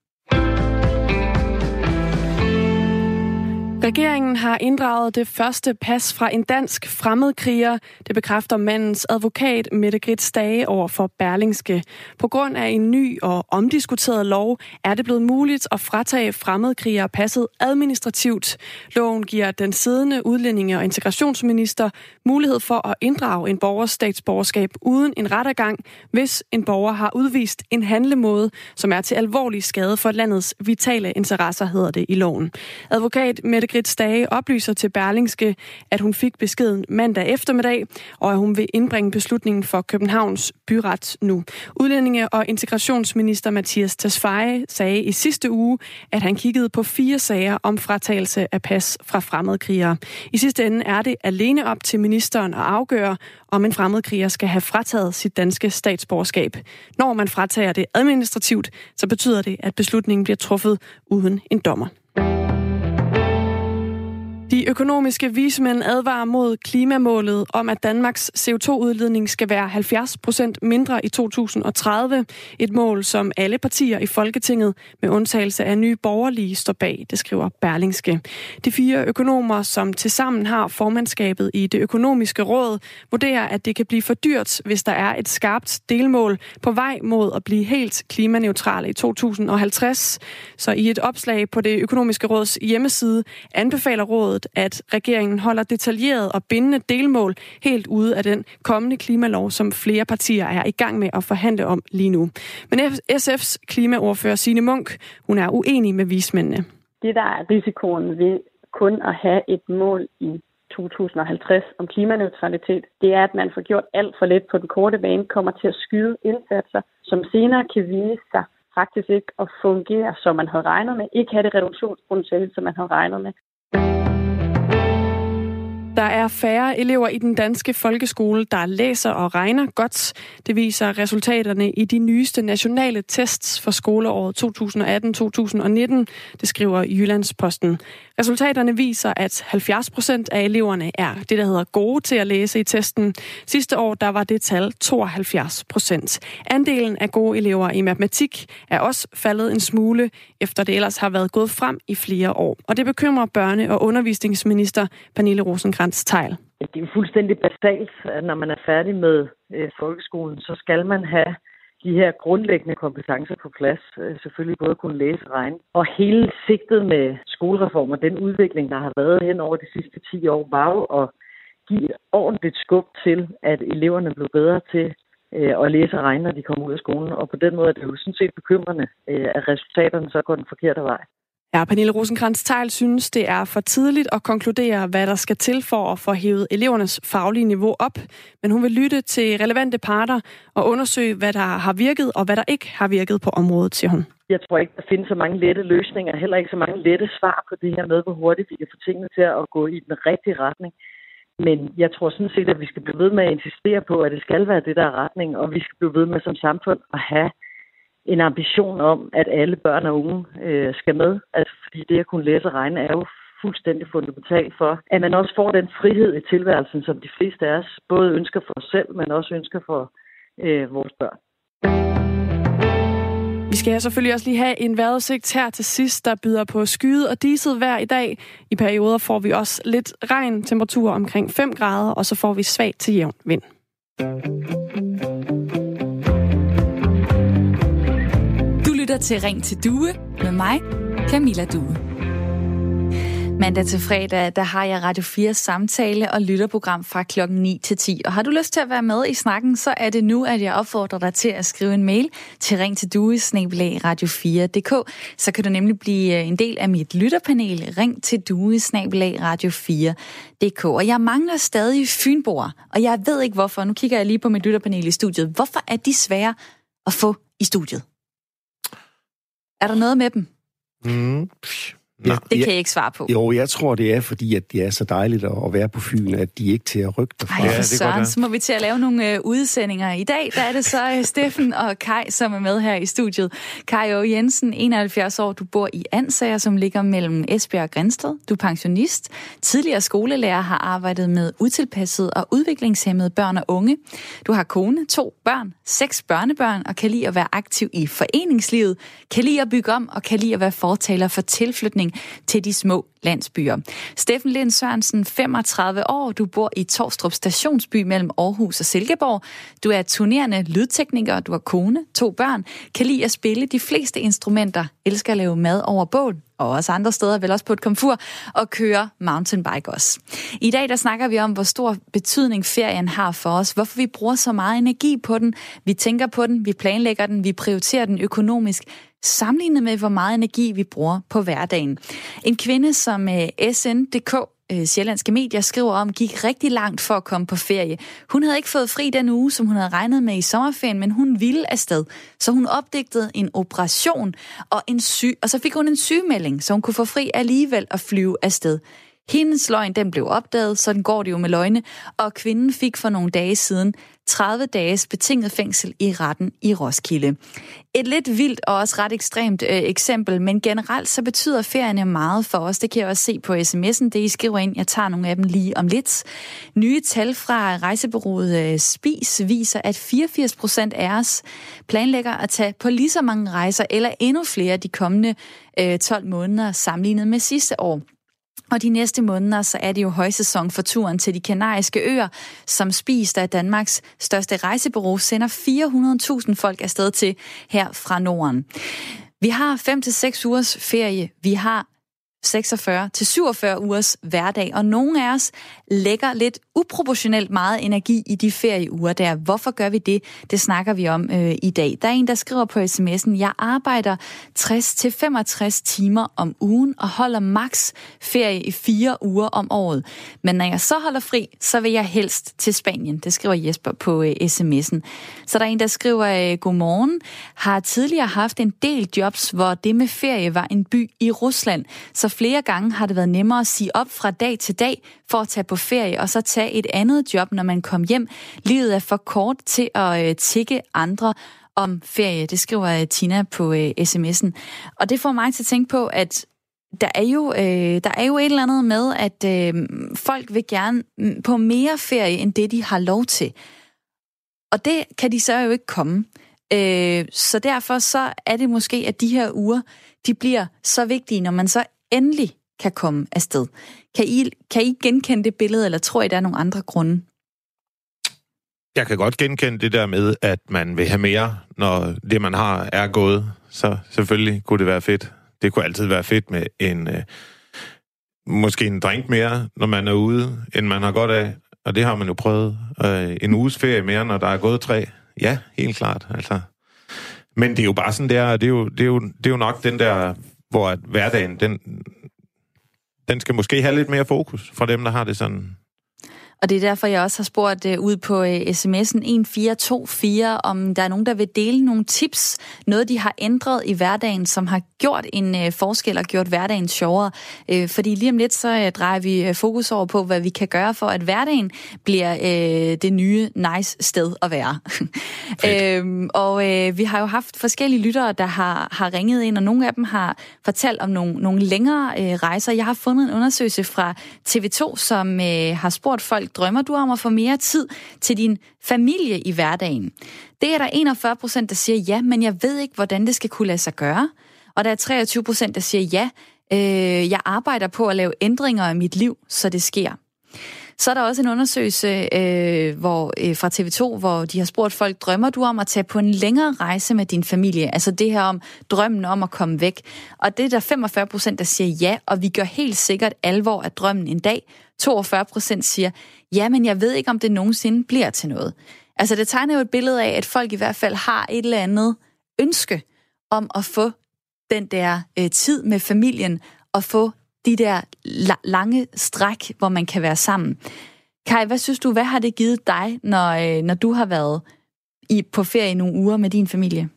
Regeringen har inddraget det første pas fra en dansk fremmedkriger. Det bekræfter mandens advokat Mette Grits Dage over for Berlingske. På grund af en ny og omdiskuteret lov er det blevet muligt at fratage fremmedkrigere passet administrativt. Loven giver den siddende udlændinge- og integrationsminister mulighed for at inddrage en borgers statsborgerskab uden en rettergang, hvis en borger har udvist en handlemåde, som er til alvorlig skade for landets vitale interesser, hedder det i loven. Advokat Mette Grits Stage oplyser til Berlingske, at hun fik beskeden mandag eftermiddag, og at hun vil indbringe beslutningen for Københavns byret nu. Udlændinge- og integrationsminister Mathias Tesfaye sagde i sidste uge, at han kiggede på fire sager om fratagelse af pas fra fremmedkrigere. I sidste ende er det alene op til ministeren at afgøre, om en fremmedkriger skal have frataget sit danske statsborgerskab. Når man fratager det administrativt, så betyder det, at beslutningen bliver truffet uden en dommer. De økonomiske vismænd advarer mod klimamålet om, at Danmarks CO2-udledning skal være 70 procent mindre i 2030. Et mål, som alle partier i Folketinget med undtagelse af nye borgerlige står bag, det skriver Berlingske. De fire økonomer, som tilsammen har formandskabet i det økonomiske råd, vurderer, at det kan blive for dyrt, hvis der er et skarpt delmål på vej mod at blive helt klimaneutrale i 2050. Så i et opslag på det økonomiske råds hjemmeside anbefaler rådet at regeringen holder detaljeret og bindende delmål helt ude af den kommende klimalov, som flere partier er i gang med at forhandle om lige nu. Men SF's klimaordfører Signe Munk, hun er uenig med vismændene. Det, der er risikoen ved kun at have et mål i 2050 om klimaneutralitet, det er, at man får gjort alt for lidt på den korte bane, kommer til at skyde indsatser, som senere kan vise sig faktisk ikke at fungere, som man havde regnet med, ikke have det reduktionspotentiale, som man havde regnet med. Der er færre elever i den danske folkeskole, der læser og regner godt. Det viser resultaterne i de nyeste nationale tests for skoleåret 2018-2019, det skriver Jyllandsposten. Resultaterne viser, at 70 procent af eleverne er det, der hedder gode til at læse i testen. Sidste år der var det tal 72 procent. Andelen af gode elever i matematik er også faldet en smule, efter det ellers har været gået frem i flere år. Og det bekymrer børne- og undervisningsminister Pernille Rosenkrantz Teil. Det er fuldstændig basalt, at når man er færdig med øh, folkeskolen, så skal man have de her grundlæggende kompetencer på plads. Øh, selvfølgelig både kunne læse og regne. Og hele sigtet med skolereformer, den udvikling, der har været hen over de sidste 10 år, var jo at give et ordentligt skub til, at eleverne blev bedre til øh, at læse og regne, når de kommer ud af skolen. Og på den måde er det jo sådan set bekymrende, øh, at resultaterne så går den forkerte vej. Ja, Pernille rosenkrantz teil synes, det er for tidligt at konkludere, hvad der skal til for at få hævet elevernes faglige niveau op, men hun vil lytte til relevante parter og undersøge, hvad der har virket og hvad der ikke har virket på området, siger hun. Jeg tror ikke, der findes så mange lette løsninger, heller ikke så mange lette svar på det her med, hvor hurtigt vi kan få tingene til at gå i den rigtige retning. Men jeg tror sådan set, at vi skal blive ved med at insistere på, at det skal være det, der er retning, og vi skal blive ved med som samfund at have en ambition om, at alle børn og unge øh, skal med. Altså, fordi det at kunne læse og regne er jo fuldstændig fundamentalt for, at man også får den frihed i tilværelsen, som de fleste af os både ønsker for os selv, men også ønsker for øh, vores børn. Vi skal selvfølgelig også lige have en vejrudsigt her til sidst, der byder på skyet og diset vejr i dag. I perioder får vi også lidt regn, temperatur omkring 5 grader, og så får vi svag til jævn vind. Lytter til Ring til Due med mig, Camilla Due. Mandag til fredag, der har jeg Radio 4 samtale og lytterprogram fra klokken 9 til 10. Og har du lyst til at være med i snakken, så er det nu, at jeg opfordrer dig til at skrive en mail til ring til radio4.dk. Så kan du nemlig blive øh, en del af mit lytterpanel. Ring til radio4.dk. Og jeg mangler stadig fynboer, og jeg ved ikke hvorfor. Nu kigger jeg lige på mit lytterpanel i studiet. Hvorfor er de svære at få i studiet? Er der noget med dem? Mm. Ja, det kan jeg ikke svare på. Jo, jeg tror, det er fordi, at det er så dejligt at være på Fyn, at de ikke til at rykke derfra. Ej, for ja, søren, så må vi til at lave nogle øh, udsendinger. I dag der er det så øh, Steffen og Kai, som er med her i studiet. Kai O. Jensen, 71 år, du bor i Ansager, som ligger mellem Esbjerg og Grænsted. Du er pensionist. Tidligere skolelærer har arbejdet med utilpassede og udviklingshemmede børn og unge. Du har kone, to børn, seks børnebørn og kan lide at være aktiv i foreningslivet, kan lide at bygge om og kan lide at være fortaler for tilflytning til de små landsbyer. Steffen Lind Sørensen, 35 år, du bor i Torstrup stationsby mellem Aarhus og Silkeborg. Du er turnerende lydtekniker, du har kone, to børn, kan lide at spille de fleste instrumenter, elsker at lave mad over bål, og også andre steder, vel også på et komfur, og køre mountainbike også. I dag der snakker vi om, hvor stor betydning ferien har for os, hvorfor vi bruger så meget energi på den, vi tænker på den, vi planlægger den, vi prioriterer den økonomisk, sammenlignet med, hvor meget energi vi bruger på hverdagen. En kvinde, som øh, SN.dk øh, Sjællandske Medier skriver om, gik rigtig langt for at komme på ferie. Hun havde ikke fået fri den uge, som hun havde regnet med i sommerferien, men hun ville afsted. Så hun opdagede en operation, og, en syg, og så fik hun en sygemelding, så hun kunne få fri alligevel at flyve afsted. Hendes løgn den blev opdaget, så den går det jo med løgne, og kvinden fik for nogle dage siden 30 dages betinget fængsel i retten i Roskilde. Et lidt vildt og også ret ekstremt øh, eksempel, men generelt så betyder ferierne meget for os. Det kan jeg også se på sms'en, det I skriver ind. Jeg tager nogle af dem lige om lidt. Nye tal fra rejsebureauet øh, Spis viser, at 84 procent af os planlægger at tage på lige så mange rejser eller endnu flere de kommende øh, 12 måneder sammenlignet med sidste år. Og de næste måneder, så er det jo højsæson for turen til de kanariske øer, som spist af Danmarks største rejsebureau sender 400.000 folk afsted til her fra Norden. Vi har 5 til 6 ugers ferie. Vi har 46 til 47 ugers hverdag, og nogle af os lægger lidt uproportionelt meget energi i de ferieuger der. Hvorfor gør vi det? Det snakker vi om øh, i dag. Der er en, der skriver på sms'en, jeg arbejder 60 til 65 timer om ugen og holder maks ferie i fire uger om året. Men når jeg så holder fri, så vil jeg helst til Spanien. Det skriver Jesper på øh, sms'en. Så der er en, der skriver, øh, godmorgen, har tidligere haft en del jobs, hvor det med ferie var en by i Rusland, så flere gange har det været nemmere at sige op fra dag til dag for at tage på ferie og så tage et andet job, når man kom hjem. Livet er for kort til at øh, tikke andre om ferie. Det skriver øh, Tina på øh, sms'en. Og det får mig til at tænke på, at der er jo, øh, der er jo et eller andet med, at øh, folk vil gerne mm, på mere ferie, end det de har lov til. Og det kan de så jo ikke komme. Øh, så derfor så er det måske, at de her uger, de bliver så vigtige, når man så endelig kan komme afsted. Kan I, kan I genkende det billede, eller tror I, der er nogle andre grunde? Jeg kan godt genkende det der med, at man vil have mere, når det, man har, er gået. Så selvfølgelig kunne det være fedt. Det kunne altid være fedt med en... Øh, måske en drink mere, når man er ude, end man har godt af. Og det har man jo prøvet. Øh, en uges ferie mere, når der er gået tre. Ja, helt klart. Altså. Men det er jo bare sådan der, det er jo, det er jo, det er jo nok den der hvor at hverdagen, den, den skal måske have lidt mere fokus fra dem, der har det sådan. Og det er derfor, jeg også har spurgt uh, ud på uh, sms'en 1424, om der er nogen, der vil dele nogle tips, noget de har ændret i hverdagen, som har gjort en uh, forskel og gjort hverdagen sjovere. Uh, fordi lige om lidt, så uh, drejer vi uh, fokus over på, hvad vi kan gøre for, at hverdagen bliver uh, det nye nice sted at være. [LAUGHS] uh, og uh, vi har jo haft forskellige lyttere, der har, har ringet ind, og nogle af dem har fortalt om nogle, nogle længere uh, rejser. Jeg har fundet en undersøgelse fra TV2, som uh, har spurgt folk, drømmer du om at få mere tid til din familie i hverdagen? Det er der 41 procent, der siger ja, men jeg ved ikke, hvordan det skal kunne lade sig gøre. Og der er 23 procent, der siger ja, øh, jeg arbejder på at lave ændringer i mit liv, så det sker. Så er der også en undersøgelse øh, hvor, øh, fra TV2, hvor de har spurgt folk, drømmer du om at tage på en længere rejse med din familie? Altså det her om drømmen om at komme væk. Og det er der 45 procent, der siger ja, og vi gør helt sikkert alvor af drømmen en dag. 42 procent siger, ja, men jeg ved ikke, om det nogensinde bliver til noget. Altså det tegner jo et billede af, at folk i hvert fald har et eller andet ønske om at få den der øh, tid med familien og få de der la- lange stræk, hvor man kan være sammen. Kai, hvad synes du, hvad har det givet dig, når, øh, når du har været i, på ferie i nogle uger med din familie?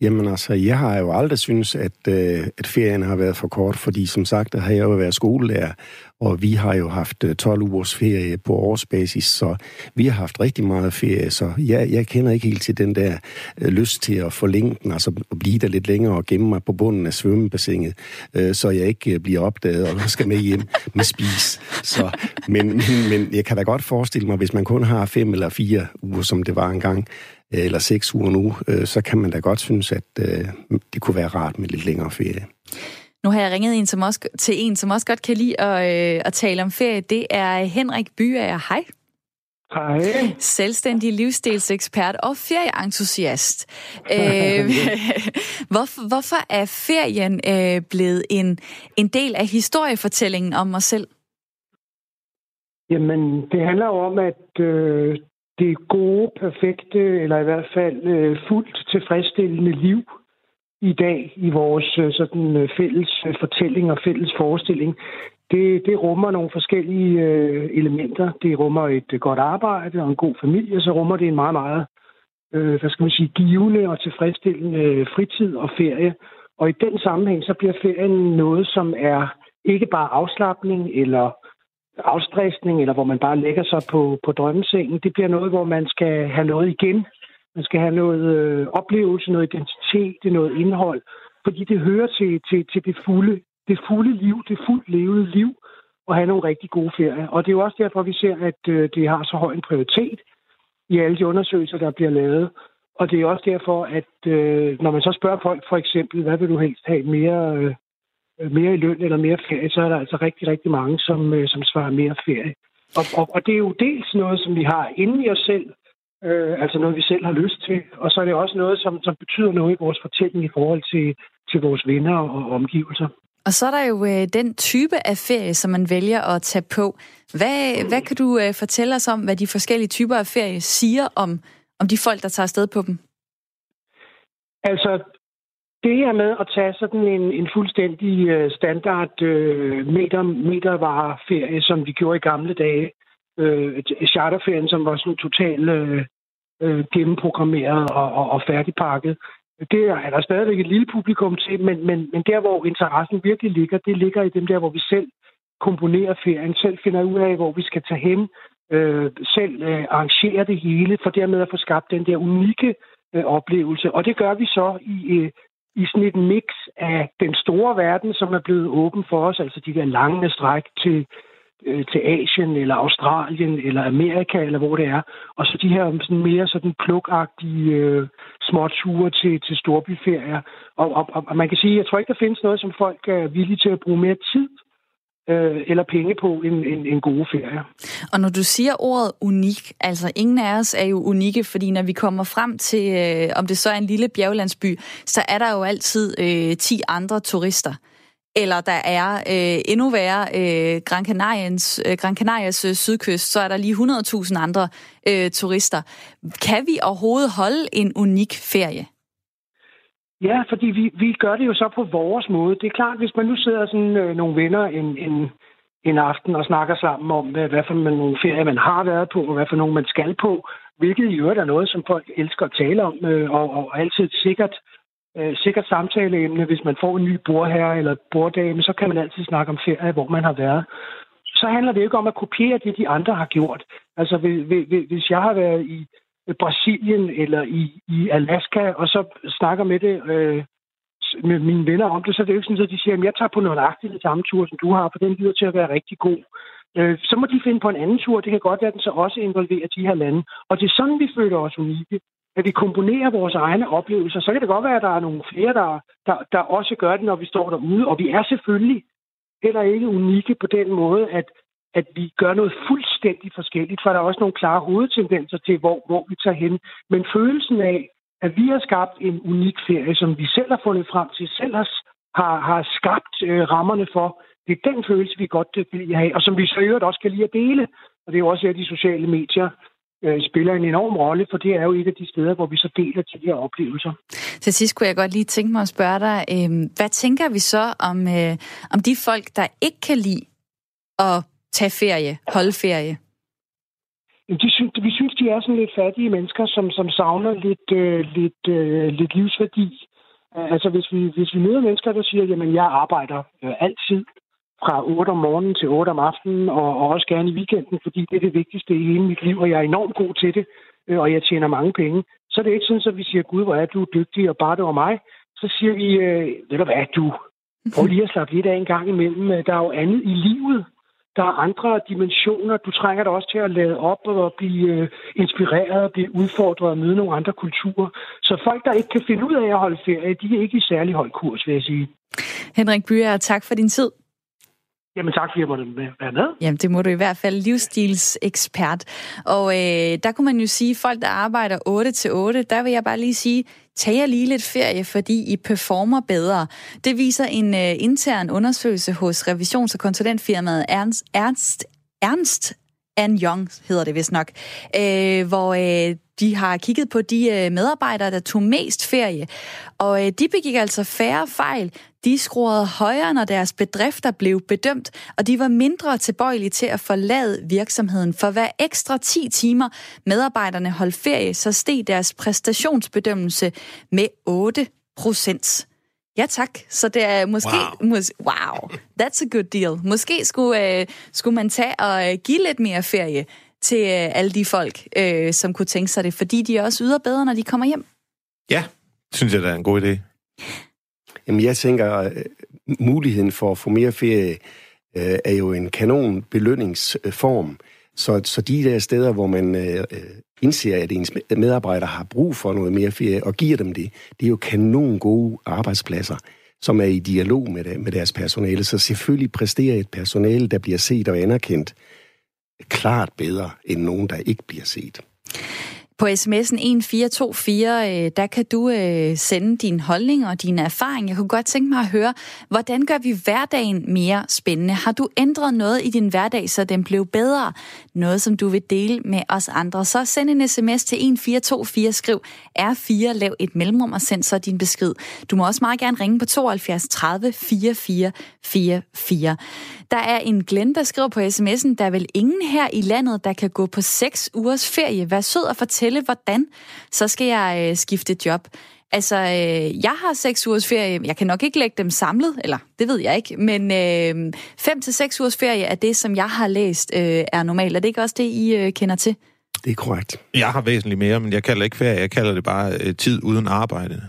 Jamen altså, jeg har jo aldrig synes, at, øh, at ferien har været for kort, fordi som sagt, der har jeg jo været skolelærer, og vi har jo haft øh, 12 ugers ferie på årsbasis, så vi har haft rigtig meget ferie, så jeg, jeg kender ikke helt til den der øh, lyst til at forlænge den, altså at blive der lidt længere og gemme mig på bunden af svømmebassinet, øh, så jeg ikke øh, bliver opdaget og [LAUGHS] skal med hjem med spis. Så, men, men, men jeg kan da godt forestille mig, hvis man kun har fem eller fire uger, som det var engang, øh, eller seks uger nu, øh, så kan man da godt synes, at det kunne være rart med lidt længere ferie. Nu har jeg ringet en, som også, til en, som også godt kan lide at, øh, at tale om ferie. Det er Henrik Byager. Hej. Hej. Selvstændig livsstilsekspert og ferieentusiast. øh, [LAUGHS] hvorfor, hvorfor er ferien øh, blevet en, en del af historiefortællingen om mig selv? Jamen, det handler jo om, at øh, det gode, perfekte, eller i hvert fald øh, fuldt tilfredsstillende liv i dag i vores øh, sådan øh, fælles øh, fortælling og fælles forestilling, det, det rummer nogle forskellige øh, elementer. Det rummer et godt arbejde og en god familie, så rummer det en meget, meget øh, hvad skal man sige, givende og tilfredsstillende fritid og ferie. Og i den sammenhæng, så bliver ferien noget, som er ikke bare afslappning eller afstressning, eller hvor man bare lægger sig på, på drømmesengen. Det bliver noget, hvor man skal have noget igen. Man skal have noget øh, oplevelse, noget identitet, noget indhold, fordi det hører til, til, til det, fulde, det fulde liv, det fuldt levede liv, og have nogle rigtig gode ferier. Og det er jo også derfor, vi ser, at øh, det har så høj en prioritet i alle de undersøgelser, der bliver lavet. Og det er også derfor, at øh, når man så spørger folk for eksempel, hvad vil du helst have mere, øh, mere i løn eller mere ferie, så er der altså rigtig, rigtig mange, som, øh, som svarer mere ferie. Og, og, og det er jo dels noget, som vi har inde i os selv, øh, altså noget, vi selv har lyst til, og så er det også noget, som, som betyder noget i vores fortælling i forhold til, til vores venner og omgivelser. Og så er der jo øh, den type af ferie, som man vælger at tage på. Hvad, hvad kan du øh, fortælle os om, hvad de forskellige typer af ferie siger om, om de folk, der tager afsted på dem? Altså, det her med at tage sådan en, en fuldstændig øh, standard øh, meter, metervareferie, som vi gjorde i gamle dage, øh, charterferien, som var sådan totalt øh, øh, gennemprogrammeret og, og, og færdigpakket, det er der stadigvæk et lille publikum til, men, men, men der, hvor interessen virkelig ligger, det ligger i dem der, hvor vi selv komponerer ferien, selv finder ud af, hvor vi skal tage hen, øh, selv øh, arrangerer det hele, for dermed at få skabt den der unikke øh, oplevelse. Og det gør vi så i, øh, i sådan et mix af den store verden, som er blevet åben for os, altså de der lange stræk til, øh, til Asien eller Australien eller Amerika eller hvor det er, og så de her sådan mere sådan plukagtige øh, små ture til, til storbyferier. Og, og, og man kan sige, jeg tror ikke, der findes noget, som folk er villige til at bruge mere tid øh, eller penge på en, en, en gode ferie. Og når du siger ordet unik, altså ingen af os er jo unikke, fordi når vi kommer frem til, øh, om det så er en lille bjerglandsby, så er der jo altid øh, 10 andre turister. Eller der er øh, endnu værre øh, Gran, Canariens, øh, Gran Canarias øh, sydkyst, så er der lige 100.000 andre øh, turister. Kan vi overhovedet holde en unik ferie? Ja, fordi vi, vi gør det jo så på vores måde. Det er klart, hvis man nu sidder sådan øh, nogle venner en, en, en aften og snakker sammen om, hvad, hvad for nogle ferier man har været på, og hvad for nogle man skal på, hvilket i øvrigt er noget, som folk elsker at tale om, øh, og, og altid sikkert, øh, sikkert samtaleemne. Hvis man får en ny bordherre eller borddame, så kan man altid snakke om ferie, hvor man har været. Så handler det ikke om at kopiere det, de andre har gjort. Altså, hvis jeg har været i Brasilien eller i, i Alaska, og så snakker med det øh, med mine venner om det, så er det jo ikke sådan, at de siger, at jeg tager på nøjagtigt det samme tur, som du har, for den lyder til at være rigtig god. Øh, så må de finde på en anden tur. Det kan godt være, at den så også involverer de her lande. Og det er sådan, vi føler os unikke. At vi komponerer vores egne oplevelser. Så kan det godt være, at der er nogle flere, der, der, der også gør det, når vi står derude. Og vi er selvfølgelig heller ikke unikke på den måde, at, at vi gør noget fuldstændig forskelligt, for der er også nogle klare hovedtendenser til, hvor, hvor vi tager hen. Men følelsen af, at vi har skabt en unik ferie, som vi selv har fundet frem til, selv har, har, har skabt øh, rammerne for, det er den følelse, vi godt vil have, og som vi så øvrigt også kan lide at dele. Og det er jo også, her, de sociale medier øh, spiller en enorm rolle, for det er jo et af de steder, hvor vi så deler de her oplevelser. Til sidst kunne jeg godt lige tænke mig at spørge dig, øh, hvad tænker vi så om, øh, om de folk, der ikke kan lide at tage ferie, holde ferie? De synes, vi synes, de er sådan lidt fattige mennesker, som, som savner lidt, øh, lidt, øh, lidt livsværdi. Altså, hvis vi, hvis vi møder mennesker, der siger, jamen, jeg arbejder øh, altid, fra 8 om morgenen til 8 om aftenen, og, og også gerne i weekenden, fordi det er det vigtigste i hele mit liv, og jeg er enormt god til det, øh, og jeg tjener mange penge. Så er det ikke sådan, at vi siger, Gud, hvor er du dygtig, og bare det var mig. Så siger vi, øh, ved du hvad, du, prøv lige at slappe lidt af en gang imellem. Øh, der er jo andet i livet. Der er andre dimensioner. Du trænger dig også til at lade op og blive øh, inspireret og blive udfordret og møde nogle andre kulturer. Så folk, der ikke kan finde ud af at holde ferie, de er ikke i særlig høj kurs, vil jeg sige. Henrik Byer, tak for din tid. Jamen tak, fordi jeg måtte være med. Jamen det må du i hvert fald, livsstilsekspert. Og øh, der kunne man jo sige, folk der arbejder 8 til 8, der vil jeg bare lige sige, tag jer lige lidt ferie, fordi I performer bedre. Det viser en øh, intern undersøgelse hos revisions- og konsulentfirmaet Ernst, Ernst, Ernst Young hedder det vist nok, øh, hvor øh, de har kigget på de øh, medarbejdere, der tog mest ferie. Og øh, de begik altså færre fejl. De skruede højere, når deres bedrifter blev bedømt, og de var mindre tilbøjelige til at forlade virksomheden. For hver ekstra 10 timer medarbejderne holdt ferie, så steg deres præstationsbedømmelse med 8 procent. Ja tak, så det er måske... Wow, mås, wow that's a good deal. Måske skulle, øh, skulle man tage og øh, give lidt mere ferie til øh, alle de folk, øh, som kunne tænke sig det, fordi de også yder bedre, når de kommer hjem. Ja, synes jeg, det er en god idé. Jamen, jeg tænker, øh, muligheden for at få mere ferie øh, er jo en kanon belønningsform. Så, så de der steder, hvor man øh, indser, at ens medarbejdere har brug for noget mere ferie, og giver dem det, det er jo kanon gode arbejdspladser, som er i dialog med, med deres personale. Så selvfølgelig præsterer et personale, der bliver set og anerkendt, klart bedre end nogen, der ikke bliver set. På sms'en 1424, øh, der kan du øh, sende din holdning og din erfaring. Jeg kunne godt tænke mig at høre, hvordan gør vi hverdagen mere spændende? Har du ændret noget i din hverdag, så den blev bedre? Noget, som du vil dele med os andre. Så send en sms til 1424, skriv R4, lav et mellemrum og send så din besked. Du må også meget gerne ringe på 72 30 44 44. Der er en Glenn, der skriver på sms'en, der er vel ingen her i landet, der kan gå på seks ugers ferie. Vær sød og fortælle, hvordan. Så skal jeg øh, skifte job. Altså, øh, jeg har seks ugers ferie. Jeg kan nok ikke lægge dem samlet, eller det ved jeg ikke. Men øh, fem til seks ugers ferie er det, som jeg har læst, øh, er normalt. Er det ikke også det, I øh, kender til? Det er korrekt. Jeg har væsentligt mere, men jeg kalder ikke ferie. Jeg kalder det bare øh, tid uden arbejde.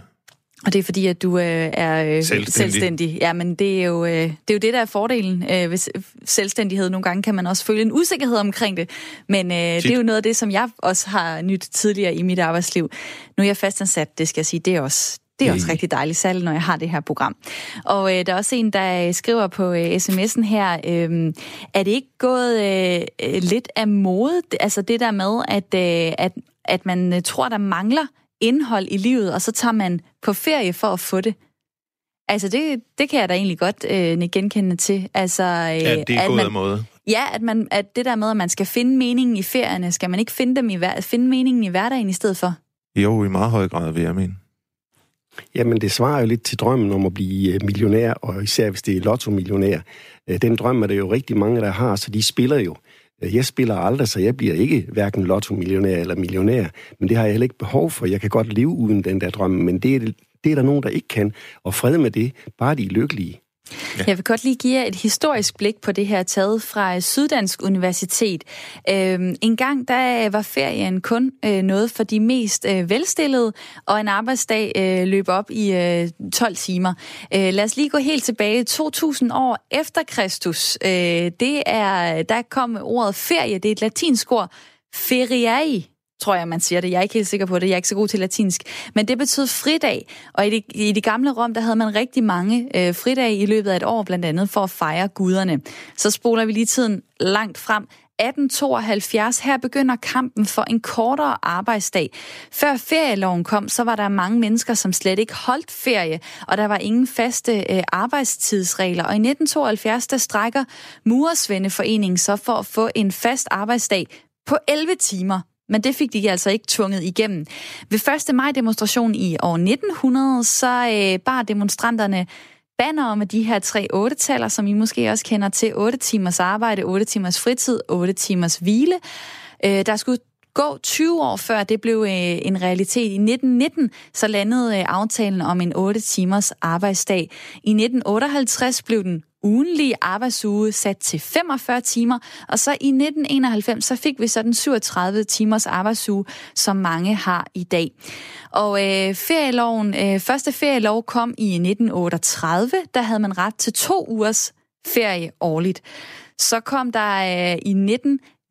Og det er fordi, at du øh, er øh, selvstændig. selvstændig. Ja, men det er, jo, øh, det er jo det, der er fordelen øh, ved selvstændighed. Nogle gange kan man også føle en usikkerhed omkring det. Men øh, det er jo noget af det, som jeg også har nyt tidligere i mit arbejdsliv. Nu er jeg fastansat, det skal jeg sige, det er også, det er også rigtig dejligt, særligt når jeg har det her program. Og øh, der er også en, der skriver på øh, sms'en her, øh, er det ikke gået øh, lidt af mode, altså det der med, at, øh, at, at man øh, tror, der mangler indhold i livet, og så tager man på ferie for at få det. Altså, det, det kan jeg da egentlig godt øh, genkende til. Altså, øh, ja, det er god måde. Ja, at, man, at det der med, at man skal finde meningen i ferierne, skal man ikke finde, dem i, finde meningen i hverdagen i stedet for? Jo, i meget høj grad, vil jeg mene. Jamen, det svarer jo lidt til drømmen om at blive øh, millionær, og især hvis det er lotto-millionær. Øh, den drøm er det jo rigtig mange, der har, så de spiller jo. Øh, jeg spiller aldrig, så jeg bliver ikke hverken lotto-millionær eller millionær, men det har jeg heller ikke behov for. Jeg kan godt leve uden den der drøm, men det er, det er der nogen, der ikke kan. Og fred med det, bare de er lykkelige. Ja. Jeg vil godt lige give jer et historisk blik på det her, taget fra Syddansk Universitet. Øhm, en gang der øh, var ferien kun øh, noget for de mest øh, velstillede, og en arbejdsdag øh, løb op i øh, 12 timer. Øh, lad os lige gå helt tilbage. 2000 år efter Kristus, øh, det er, der kom ordet ferie, det er et latinsk ord, feriae, tror jeg, man siger det. Jeg er ikke helt sikker på det. Jeg er ikke så god til latinsk. Men det betyder fridag. Og i det, i det gamle Rom, der havde man rigtig mange øh, fridage i løbet af et år, blandt andet for at fejre guderne. Så spoler vi lige tiden langt frem. 1872, her begynder kampen for en kortere arbejdsdag. Før ferieloven kom, så var der mange mennesker, som slet ikke holdt ferie, og der var ingen faste øh, arbejdstidsregler. Og i 1972, der strækker Murersvendeforeningen så for at få en fast arbejdsdag på 11 timer men det fik de altså ikke tvunget igennem. Ved 1. maj-demonstrationen i år 1900, så øh, bar demonstranterne banner med de her tre 8-taller, som I måske også kender til. 8 timers arbejde, 8 timers fritid, 8 timers hvile. Øh, der skulle gå 20 år før det blev øh, en realitet. I 1919 så landede øh, aftalen om en 8 timers arbejdsdag. I 1958 blev den ugenlige arbejdsuge sat til 45 timer, og så i 1991 så fik vi så den 37 timers arbejdsuge, som mange har i dag. Og øh, ferieloven, øh, første ferielov kom i 1938, der havde man ret til to ugers ferie årligt. Så kom der øh, i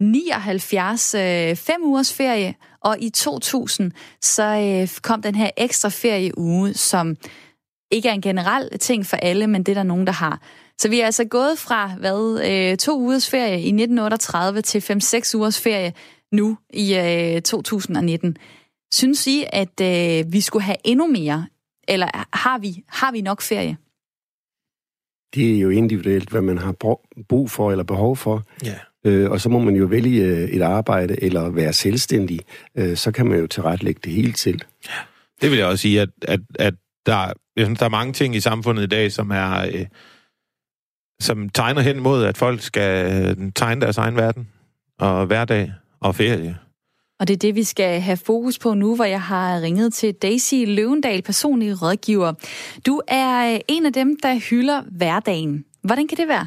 1979 øh, fem ugers ferie, og i 2000 så øh, kom den her ekstra ferieuge, som ikke er en generel ting for alle, men det er der nogen, der har. Så vi er altså gået fra hvad, øh, to ugers ferie i 1938 til 5-6 ugers ferie nu i øh, 2019. Synes I, at øh, vi skulle have endnu mere, eller har vi, har vi nok ferie? Det er jo individuelt, hvad man har brug for eller behov for. Ja. Øh, og så må man jo vælge øh, et arbejde eller være selvstændig. Øh, så kan man jo tilrettelægge det hele til. Ja. Det vil jeg også sige, at, at, at der, jeg synes, der er mange ting i samfundet i dag, som er... Øh, som tegner hen mod, at folk skal tegne deres egen verden, og hverdag og ferie. Og det er det, vi skal have fokus på nu, hvor jeg har ringet til Daisy Løvendal, personlig rådgiver. Du er øh, en af dem, der hylder hverdagen. Hvordan kan det være?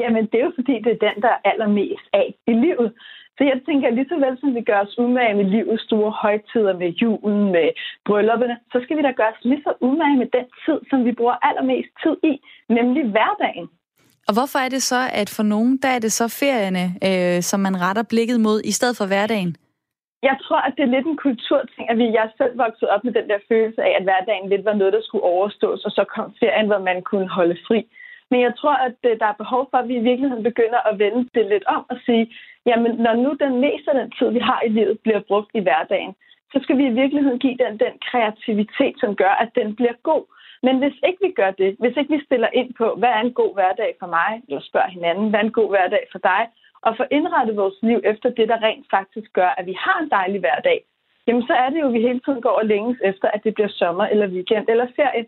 Jamen, det er jo fordi, det er den, der er allermest af i livet. Så jeg tænker, lige så vel som vi gør os umage med livets store højtider, med julen, med bryllupperne, så skal vi da gøre os lige så umage med den tid, som vi bruger allermest tid i, nemlig hverdagen. Og hvorfor er det så, at for nogen, der er det så ferierne, øh, som man retter blikket mod, i stedet for hverdagen? Jeg tror, at det er lidt en kulturting, at vi, jeg selv voksede op med den der følelse af, at hverdagen lidt var noget, der skulle overstås, og så kom ferien, hvor man kunne holde fri. Men jeg tror, at øh, der er behov for, at vi i virkeligheden begynder at vende det lidt om og sige, jamen når nu den meste af den tid, vi har i livet, bliver brugt i hverdagen, så skal vi i virkeligheden give den den kreativitet, som gør, at den bliver god. Men hvis ikke vi gør det, hvis ikke vi stiller ind på, hvad er en god hverdag for mig, eller spørger hinanden, hvad er en god hverdag for dig, og får indrettet vores liv efter det, der rent faktisk gør, at vi har en dejlig hverdag, jamen så er det jo, at vi hele tiden går og længes efter, at det bliver sommer eller weekend eller ferie.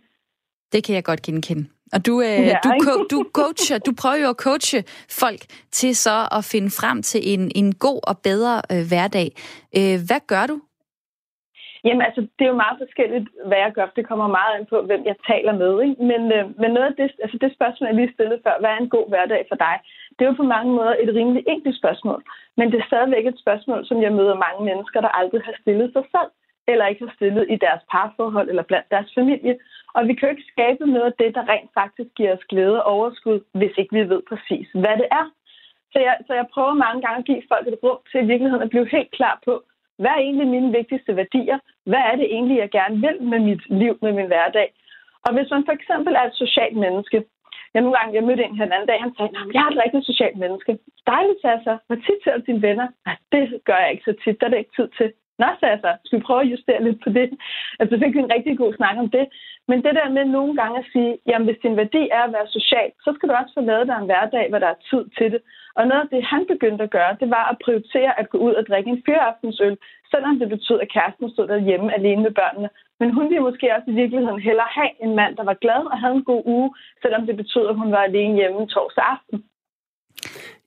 Det kan jeg godt genkende. Og du, øh, ja, du, co- du coacher, du prøver jo at coache folk til så at finde frem til en, en god og bedre øh, hverdag. Øh, hvad gør du Jamen altså, det er jo meget forskelligt, hvad jeg gør. Det kommer meget an på, hvem jeg taler med. Ikke? Men, øh, men noget af det, altså det spørgsmål, jeg lige stillede før, hvad er en god hverdag for dig? Det er jo på mange måder et rimelig enkelt spørgsmål. Men det er stadigvæk et spørgsmål, som jeg møder mange mennesker, der aldrig har stillet sig selv, eller ikke har stillet i deres parforhold eller blandt deres familie. Og vi kan jo ikke skabe noget af det, der rent faktisk giver os glæde og overskud, hvis ikke vi ved præcis, hvad det er. Så jeg, så jeg prøver mange gange at give folk et rum til i virkeligheden at blive helt klar på, hvad er egentlig mine vigtigste værdier? Hvad er det egentlig, jeg gerne vil med mit liv, med min hverdag? Og hvis man for eksempel er et socialt menneske, jeg nogle gange, jeg mødte en her en anden dag, han sagde, at jeg er et rigtig socialt menneske. Dejligt, sagde jeg så. Hvor tit ser du dine venner? Nej, det gør jeg ikke så tit. Der er det ikke tid til. Nå, så altså, så. Skal vi prøve at justere lidt på det? Altså, så fik vi en rigtig god snak om det. Men det der med nogle gange at sige, jamen hvis din værdi er at være social, så skal du også få lavet dig en hverdag, hvor der er tid til det. Og noget af det, han begyndte at gøre, det var at prioritere at gå ud og drikke en fyraftensøl, selvom det betød, at kæresten stod derhjemme alene med børnene. Men hun ville måske også i virkeligheden hellere have en mand, der var glad og havde en god uge, selvom det betød, at hun var alene hjemme torsdag aften.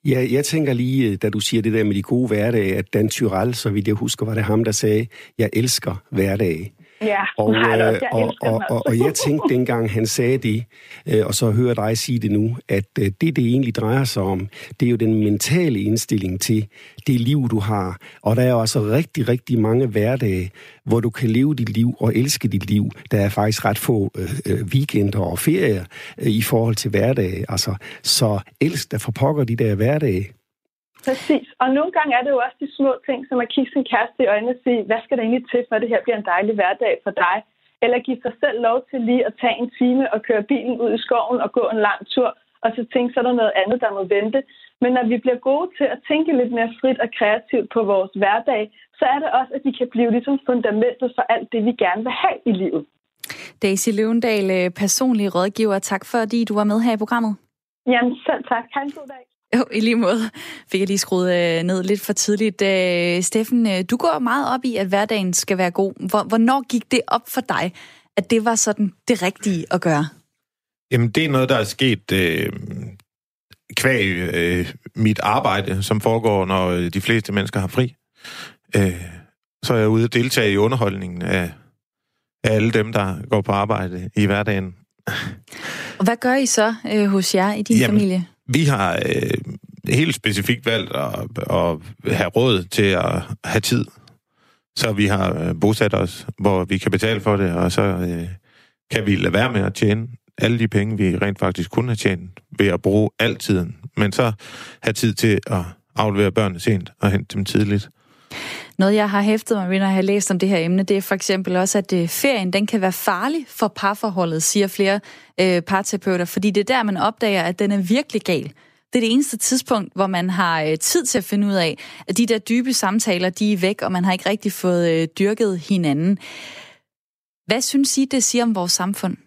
Ja, jeg tænker lige, øh, da du siger det der med de gode hverdage, at Dan Tyrell, så vidt jeg husker, var det ham, der sagde, jeg elsker hverdage. Ja, og, nej, øh, jeg og, og, og, og jeg tænkte dengang, han sagde det, øh, og så hører dig sige det nu, at øh, det, det egentlig drejer sig om, det er jo den mentale indstilling til det liv, du har. Og der er jo altså rigtig, rigtig mange hverdage, hvor du kan leve dit liv og elske dit liv. Der er faktisk ret få øh, weekender og ferier øh, i forhold til hverdage. Altså, så elsk der for pokker de der hverdage. Præcis. Og nogle gange er det jo også de små ting, som at kigge sin kæreste i øjnene og sige, hvad skal der egentlig til, for det her bliver en dejlig hverdag for dig? Eller give sig selv lov til lige at tage en time og køre bilen ud i skoven og gå en lang tur, og så tænke, så er der noget andet, der må vente. Men når vi bliver gode til at tænke lidt mere frit og kreativt på vores hverdag, så er det også, at vi kan blive ligesom fundamentet for alt det, vi gerne vil have i livet. Daisy Løvendal, øh, personlig rådgiver. Tak fordi du var med her i programmet. Jamen selv tak. Ha' en god dag. Jo, i lige måde fik jeg lige skruet øh, ned lidt for tidligt. Øh, Steffen, øh, du går meget op i, at hverdagen skal være god. Hvornår gik det op for dig, at det var sådan det rigtige at gøre? Jamen, det er noget, der er sket øh, kvæg øh, mit arbejde, som foregår, når de fleste mennesker har fri. Øh, så er jeg ude og deltage i underholdningen af, af alle dem, der går på arbejde i hverdagen. Og hvad gør I så øh, hos jer i din Jamen, familie? Vi har øh, helt specifikt valgt at, at have råd til at have tid. Så vi har øh, bosat os, hvor vi kan betale for det, og så øh, kan vi lade være med at tjene alle de penge, vi rent faktisk kunne have tjent ved at bruge al tiden. Men så have tid til at aflevere børnene sent og hente dem tidligt. Noget, jeg har hæftet mig ved, når jeg har læst om det her emne, det er for eksempel også, at øh, ferien den kan være farlig for parforholdet, siger flere øh, parterapeuter, fordi det er der, man opdager, at den er virkelig gal. Det er det eneste tidspunkt, hvor man har øh, tid til at finde ud af, at de der dybe samtaler, de er væk, og man har ikke rigtig fået øh, dyrket hinanden. Hvad synes I, det siger om vores samfund?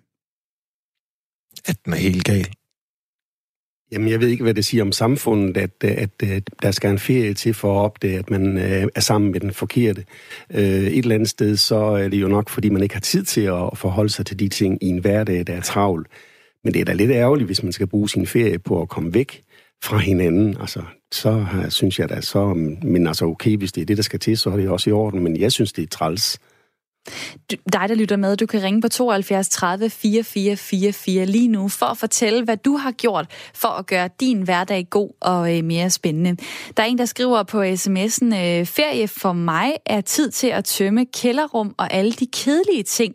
At den er helt gal. Jamen, jeg ved ikke, hvad det siger om samfundet, at, øh, at, at der skal en ferie til for at opdage, at man øh, er sammen med den forkerte. Øh, et eller andet sted, så er det jo nok, fordi man ikke har tid til at forholde sig til de ting i en hverdag, der er travl. Men det er da lidt ærgerligt, hvis man skal bruge sin ferie på at komme væk fra hinanden. Altså, så synes jeg da så, men altså okay, hvis det er det, der skal til, så er det også i orden. Men jeg synes, det er træls. Du, dig, der lytter med, du kan ringe på 72 30 4444 lige nu for at fortælle, hvad du har gjort for at gøre din hverdag god og øh, mere spændende. Der er en, der skriver på sms'en, øh, ferie for mig er tid til at tømme kælderrum og alle de kedelige ting,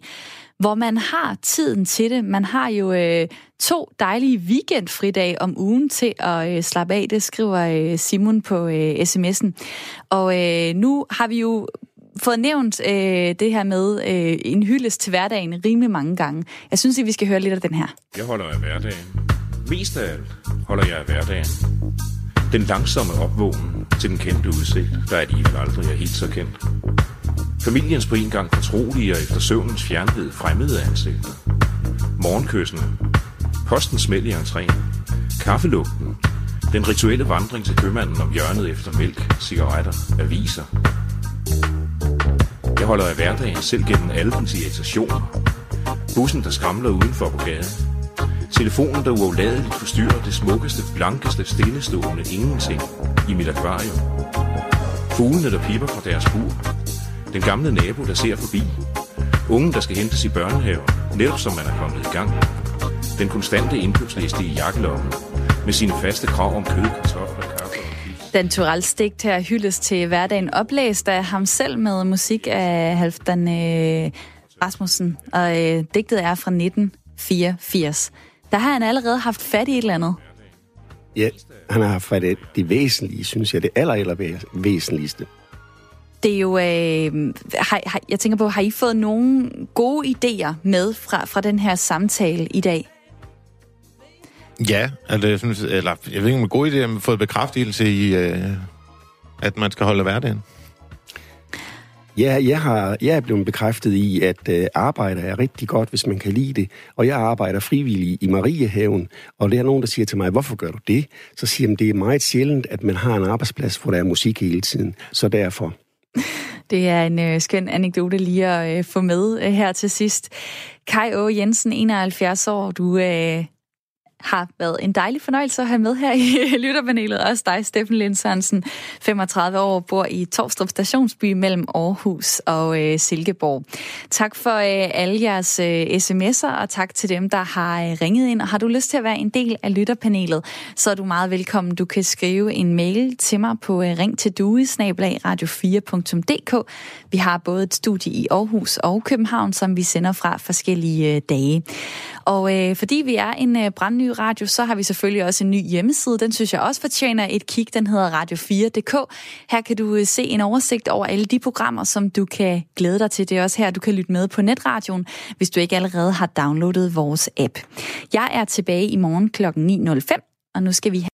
hvor man har tiden til det. Man har jo øh, to dejlige weekendfridage om ugen til at øh, slappe af, det skriver øh, Simon på øh, sms'en. Og øh, nu har vi jo fået nævnt øh, det her med øh, en hyldest til hverdagen rimelig mange gange. Jeg synes, at vi skal høre lidt af den her. Jeg holder af hverdagen. Mest af alt holder jeg af hverdagen. Den langsomme opvågen til den kendte udsigt, der alligevel aldrig er helt så kendt. Familiens på en gang fortrolige og efter søvnens fjernhed fremmede ansigter. Morgenkyssene. Postens smæld i entréen. Kaffelugten. Den rituelle vandring til købmanden om hjørnet efter mælk, cigaretter, aviser. Jeg holder af hverdagen selv gennem alle dens irritationer. Bussen, der skramler udenfor på gaden. Telefonen, der uafladeligt forstyrrer det smukkeste, blankeste, stillestående ingenting i mit akvarium. Fuglene, der pipper fra deres bur. Den gamle nabo, der ser forbi. Ungen, der skal hentes i børnehaven, netop som man er kommet i gang. Den konstante indkøbsliste i jakkelommen, med sine faste krav om kød, kartofler, Dan Turell stigt her hyldes til hverdagen oplæst af ham selv med musik af Halfdan øh, Rasmussen, og øh, digtet er fra 1984. Der har han allerede haft fat i et eller andet. Ja, han har haft fat i det væsentlige, synes jeg, det aller, aller væsentligste. Det er jo, øh, har, har, jeg tænker på, har I fået nogle gode idéer med fra, fra den her samtale i dag? Ja, altså, jeg, synes, eller, jeg ved ikke, om det er en god idé, at man fået bekræftelse i, øh, at man skal holde hverdagen. Ja, jeg, har, jeg er blevet bekræftet i, at øh, arbejde er rigtig godt, hvis man kan lide det. Og jeg arbejder frivillig i Mariehaven, og der er nogen, der siger til mig, hvorfor gør du det? Så siger de, det er meget sjældent, at man har en arbejdsplads, hvor der er musik hele tiden. Så derfor. [LAUGHS] Det er en øh, skøn anekdote lige at øh, få med øh, her til sidst. Kai Å Jensen, 71 år, du øh, har været en dejlig fornøjelse at have med her i [LAUGHS] lytterpanelet. Også dig, Steffen Lindsørensen, 35 år, bor i Torstrup Stationsby mellem Aarhus og øh, Silkeborg. Tak for øh, alle jeres øh, sms'er, og tak til dem, der har øh, ringet ind. Og har du lyst til at være en del af lytterpanelet, så er du meget velkommen. Du kan skrive en mail til mig på øh, ring til radio4.dk. Vi har både et studie i Aarhus og København, som vi sender fra forskellige øh, dage. Og øh, fordi vi er en øh, brandny radio, så har vi selvfølgelig også en ny hjemmeside. Den synes jeg også fortjener et kig. Den hedder radio4.dk. Her kan du øh, se en oversigt over alle de programmer, som du kan glæde dig til. Det er også her, du kan lytte med på netradioen, hvis du ikke allerede har downloadet vores app. Jeg er tilbage i morgen kl. 9.05, og nu skal vi have